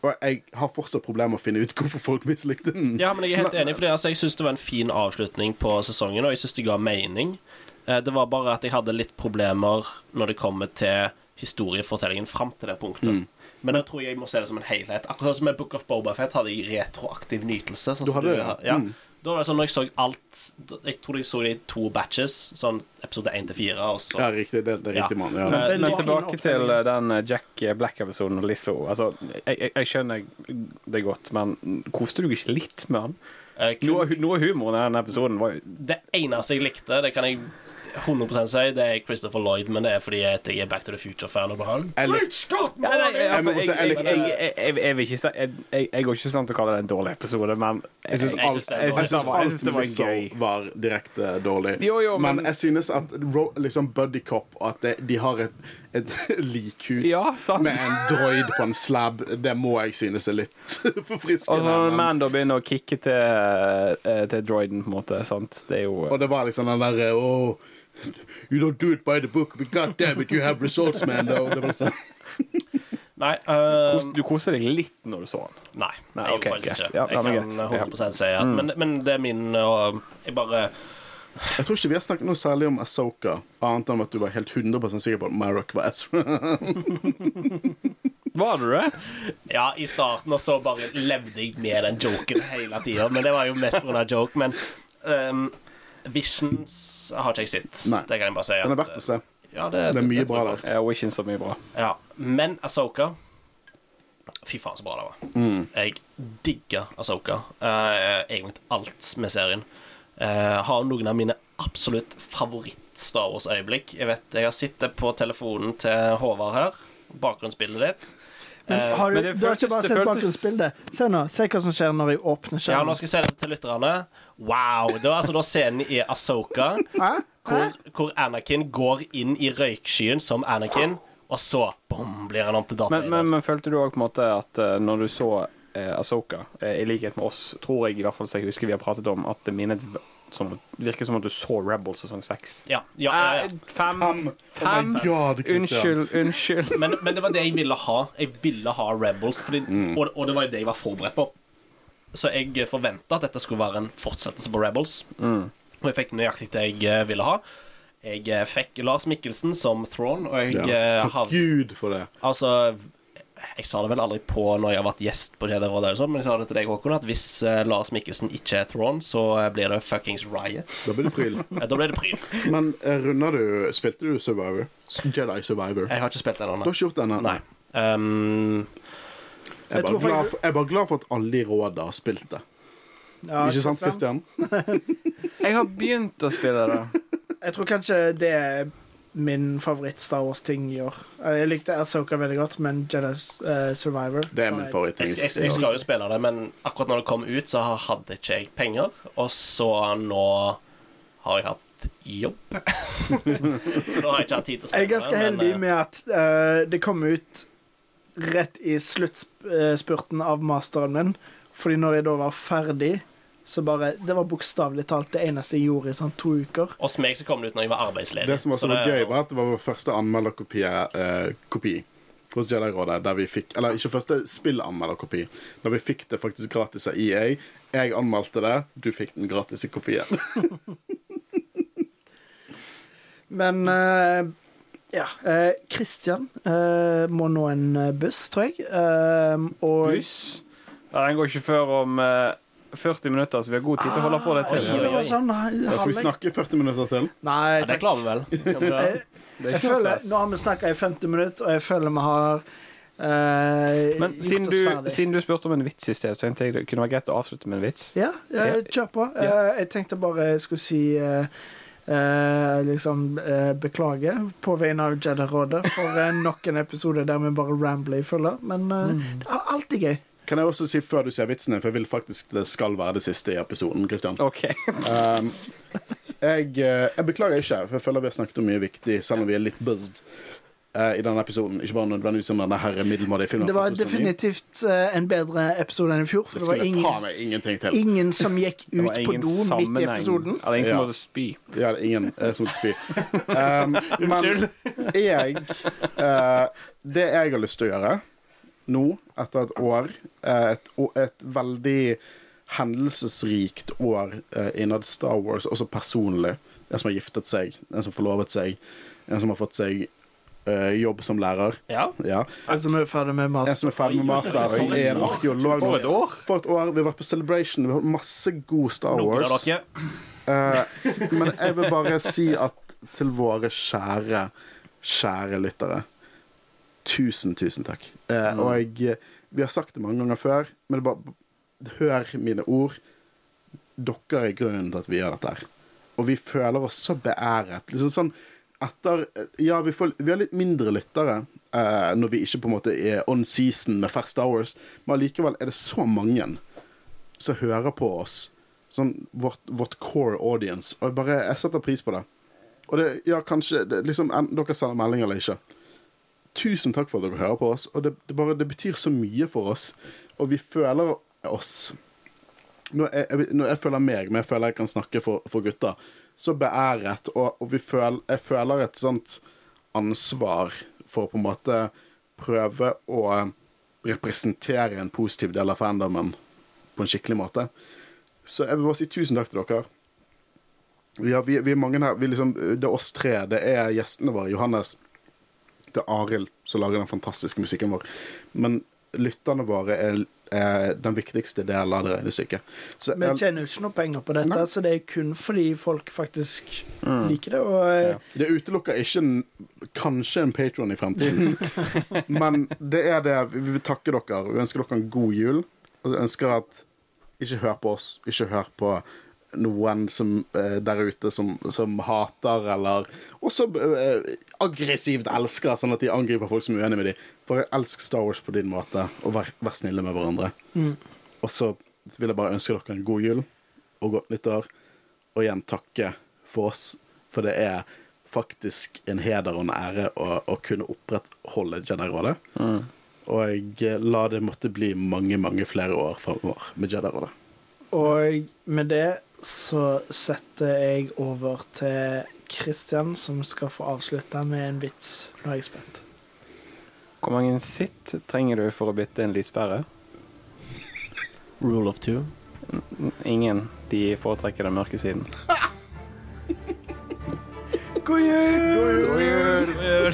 Og jeg har fortsatt problemer med å finne ut hvorfor folk mislikte den.
Ja, men jeg er helt enig, for altså, jeg syns det var en fin avslutning på sesongen, og jeg syns det ga mening. Eh, Det var bare at jeg hadde litt problemer når det kommer til historiefortellingen fram til det punktet.
Mm.
Men jeg tror jeg må se det som en helhet. Akkurat som med Book of Bobafett hadde jeg retroaktiv nytelse. Sånn
Du hadde det,
har-
ja.
ja.
Mm.
Da var det sånn når jeg så alt Jeg tror jeg så det i to batches, sånn episode 1 til 4, og så
Ja, riktig. Det, det er
Ja.
riktig mann. Ja.
Men, men tilbake til eh, den eh, Jack Black-episoden og Lizzo. Altså, jeg, jeg, jeg skjønner det godt, men koste du ikke litt med han?
eh, kun-
Noe, noe av humoren i den episoden var jo
Det eneste jeg likte, det kan jeg 100% si, det er Christopher Lloyd, men det er fordi jeg er Back to the Future-fan.
Jeg
vil ikke si jeg, går ikke sånn til å kalle det en dårlig episode, men jeg syns alt
det
var,
direkte dårlig. Men, jeg synes at liksom Buddy Cop og at de har et, et likhus
Ja, sant.
med en droid på en slab, det må jeg synes er litt forfriskende.
Og så når
men-
Mando begynner å kicke til, eh, til droiden, på en måte. Sant? Det er jo
Og det var liksom den derre oh, You don't do it by the book, but god damn it, you have results, man. though det var sånn.
Nei,
um, Du koser deg litt når du så den.
nei,
Nei,
jeg
gjør
gjorde faktisk
greit.
ikke.
Ja,
jeg
ja, men
kan.
Ja.
100 si at men, men det er min og Jeg bare
Jeg tror ikke vi har snakket noe særlig om Asoka, annet enn at du var helt 100 sikker på at Marok var Ezra.
Var du det?
Ja, i starten, og så bare levde jeg med den joken hele tida. Men det var jo mest pga. joke. Men um, Visions har ikke jeg sett.
Nei.
Det kan jeg bare si.
Den er verdt å se.
Ja, det,
Det er mye
det det
bra der.
Ja, Visions så mye bra.
Ja, Men Asoka Fy faen, så bra det var.
Mm.
Jeg digger Asoka. Uh, egentlig alt med serien. Uh, har noen av mine absolutt favoritt-Star Wars-øyeblikk. Jeg vet, jeg har sittet på telefonen til Håvard her. Bakgrunnsbildet ditt.
Men
Eh,
har du,
men det
du har ikke bare sett
føltes-
bakgrunnsbildet? Se nå, se hva som skjer når jeg åpner
Ja, nå skal jeg si det til lytterne. Wow! Det var altså da scenen i Asoka hvor, hvor Anakin går inn i røykskyen som Anakin, og så bom, blir han om til Darth
Men, men, men følte du òg på en måte at eh, når du så eh, Asoka, eh, i likhet med oss, tror jeg i hvert fall så jeg husker vi har pratet om, at det minnet som, virker som at du så Rebels sesong seks?
Ja, ja, ja, ja.
Eh, Fem.
Fem.
Fem.
Oh God,
Unnskyld, unnskyld.
Men, men det var det jeg ville ha. Jeg ville ha Rebels, fordi, og, og det var det jeg var forberedt på. Så jeg forventa at dette skulle være en fortsettelse på Rebels. Og jeg fikk nøyaktig det jeg eh, ville ha. Jeg eh, fikk Lars Mikkelsen som Thrawn, og jeg
Ja.
eh,
Takk Gud for det.
Altså Jeg sa det vel aldri på når jeg har vært gjest på Jedi Råd, eller sånn, men jeg sa det til deg, Håkon, at hvis eh, Lars Mikkelsen ikke er Thrawn, så eh, blir det fuckings riot.
Da blir det pryl.
Da blir det pryl.
Men eh, runder du Spilte du Survivor? Jedi Survivor?
Jeg har ikke spilt den
Du har ikke gjort den ennå?
Nei. Um,
Jeg er
Jeg
bare glad
faktisk-
for, jeg er bare glad for at alle i rådet har spilt det.
Ja,
ikke sant,
Christian?
Christian?
Jeg har begynt å spille det.
Jeg tror kanskje det min favoritt-Star Wars-ting i år. Eh, Jeg likte Asoka veldig godt, men Jedi uh, Survivor
Det er min favoritting.
Jeg, jeg, jeg skal jo spille det, men akkurat når det kom ut, så hadde ikke jeg penger. Og så nå har jeg hatt jobb. så nå har jeg ikke hatt tid til å spille.
Jeg er ganske
det.
heldig
men,
med at uh, det kom ut rett i sluttspurten av masteren min. Fordi når jeg da var ferdig, så bare Det var bokstavelig talt det eneste jeg gjorde i sånn to uker.
eh, Hos meg så kom det ut når jeg var arbeidsledig.
Det som var så
det-
gøy, var at det var vår første anmelderkopi eh, kopi hos Jedi-rådet, der vi fikk Eller ikke første spillanmelderkopi, da vi fikk det faktisk gratis av EA. Jeg anmeldte det, du fikk den gratis i kopien.
Men eh, ja. Kristian Christian eh, må nå en eh, buss, tror jeg. Eh, og
Buss? Ja, den går ikke før om eh, 40 minutter, så vi har god tid til å holde på det til.
tror det var sånn
ja, skal vi snakke 40 minutter til.
Nei,
Ja, det klarer vi vel.
Er
jeg føler. Nå har vi snakka i 50 minutter, og jeg føler vi har Uh,
Men siden du, siden du spurte om en vits i sted, så tenkte jeg det kunne være greit å avslutte med en vits.
Ja, ja,
Ja.
kjør på. Eh, jeg tenkte bare jeg skulle si uh, eh, liksom beklage på vegne av Jedi-rådet for nok en episode der vi bare rambler i fulle. Men
Mm.
det er alltid gøy.
Kan jeg også si før du sier vitsene, for jeg vil faktisk det skal være det siste i episoden. Kristian
OK.
Um, jeg, eh, jeg beklager ikke, for jeg føler vi har snakket om mye viktig, selv om vi er litt buzzed Uh, i denne episoden. Ikke bare nødvendigvis om denne her middelmådige filmen.
Det var definitivt uh, en bedre episode enn i fjor. For
Det
det var
skulle faen
ingen,
meg ingenting til.
ingen som gikk ut på
ingen
do midt i episoden.
Ja, det er ingen som måtte spy.
Ja, det er ingen uh, som spy. Um, men jeg eh, Det jeg har lyst til å gjøre nå, etter et år, eh, et, et veldig hendelsesrikt år eh, innad Star Wars, også personlig En som har giftet seg, en som har forlovet seg, en som har fått seg uh, jobb som lærer.
Ja.
Ja.
En som er ferdig med
En som er ferdig med master, og er en arkeolog.
For et år!
For et år. Vi har vært på Celebration, vi har hatt masse god Star Wars. Eh, men jeg vil bare si at til våre kjære, kjære lyttere Tusen, tusen takk. Eh,
Mm.
Og jeg, vi har sagt det mange ganger før, men det bare hør mine ord. Dere er grunnen til at vi gjør dette her. Og vi føler oss så beæret. Liksom sånn etter Ja, vi, får, vi har litt mindre lyttere eh, når vi ikke på en måte er on season med Fast Hours, men allikevel er det så mange som hører på oss. Sånn vårt, vårt core audience. Og jeg bare Jeg setter pris på det. Og det, ja, kanskje det, liksom, Dere sender melding eller ikke. Tusen takk for at dere hører på oss. Og det, det, bare, det betyr så mye for oss. Og vi føler oss Når jeg, når jeg føler meg, men jeg føler jeg kan snakke for, for gutta, så beæret. Og, og vi føl, jeg føler et sånt ansvar for å på en måte prøve å representere en positiv del av fandomen på en skikkelig måte. Så jeg vil bare si tusen takk til dere. Ja, vi, vi er mange her. Vi liksom, det er oss tre. Det er gjestene våre. Johannes. Det er Arild som lager den fantastiske musikken vår. Men lytterne våre er, er den viktigste delen av det regnestykket.
Vi tjener jo ikke noe penger på dette,
Nei.
så det er kun fordi folk faktisk
Mm.
liker det. Og eh,
Ja.
Det utelukker ikke en, kanskje en patron i fremtiden. Men det er det. Vi vil takke dere. Vi ønsker dere en god jul. Og ønsker at ikke hør på oss. Ikke hør på noen som, eh, der ute som, som hater eller også eh, aggressivt elsker, sånn at de angriper folk som er uenige med dem. Bare elsk Star Wars på din måte, og vær, vær snille med hverandre.
Mm.
Og så vil jeg bare ønske dere en god jul og godt nyttår. Og igjen takke for oss, for det er faktisk en heder og en ære å, å kunne opprettholde Jedi-rådet.
Mm.
Og la det måtte bli mange, mange flere år framover med Jedi-rådet.
Og med det så setter jeg over til Kristian, som skal få avslutte med en vits. Nå er jeg spent.
Hvor mange sitt trenger du for å bytte en lyspære?
Rule of two.
Ingen. De foretrekker den mørke siden.
God jul!
God jul!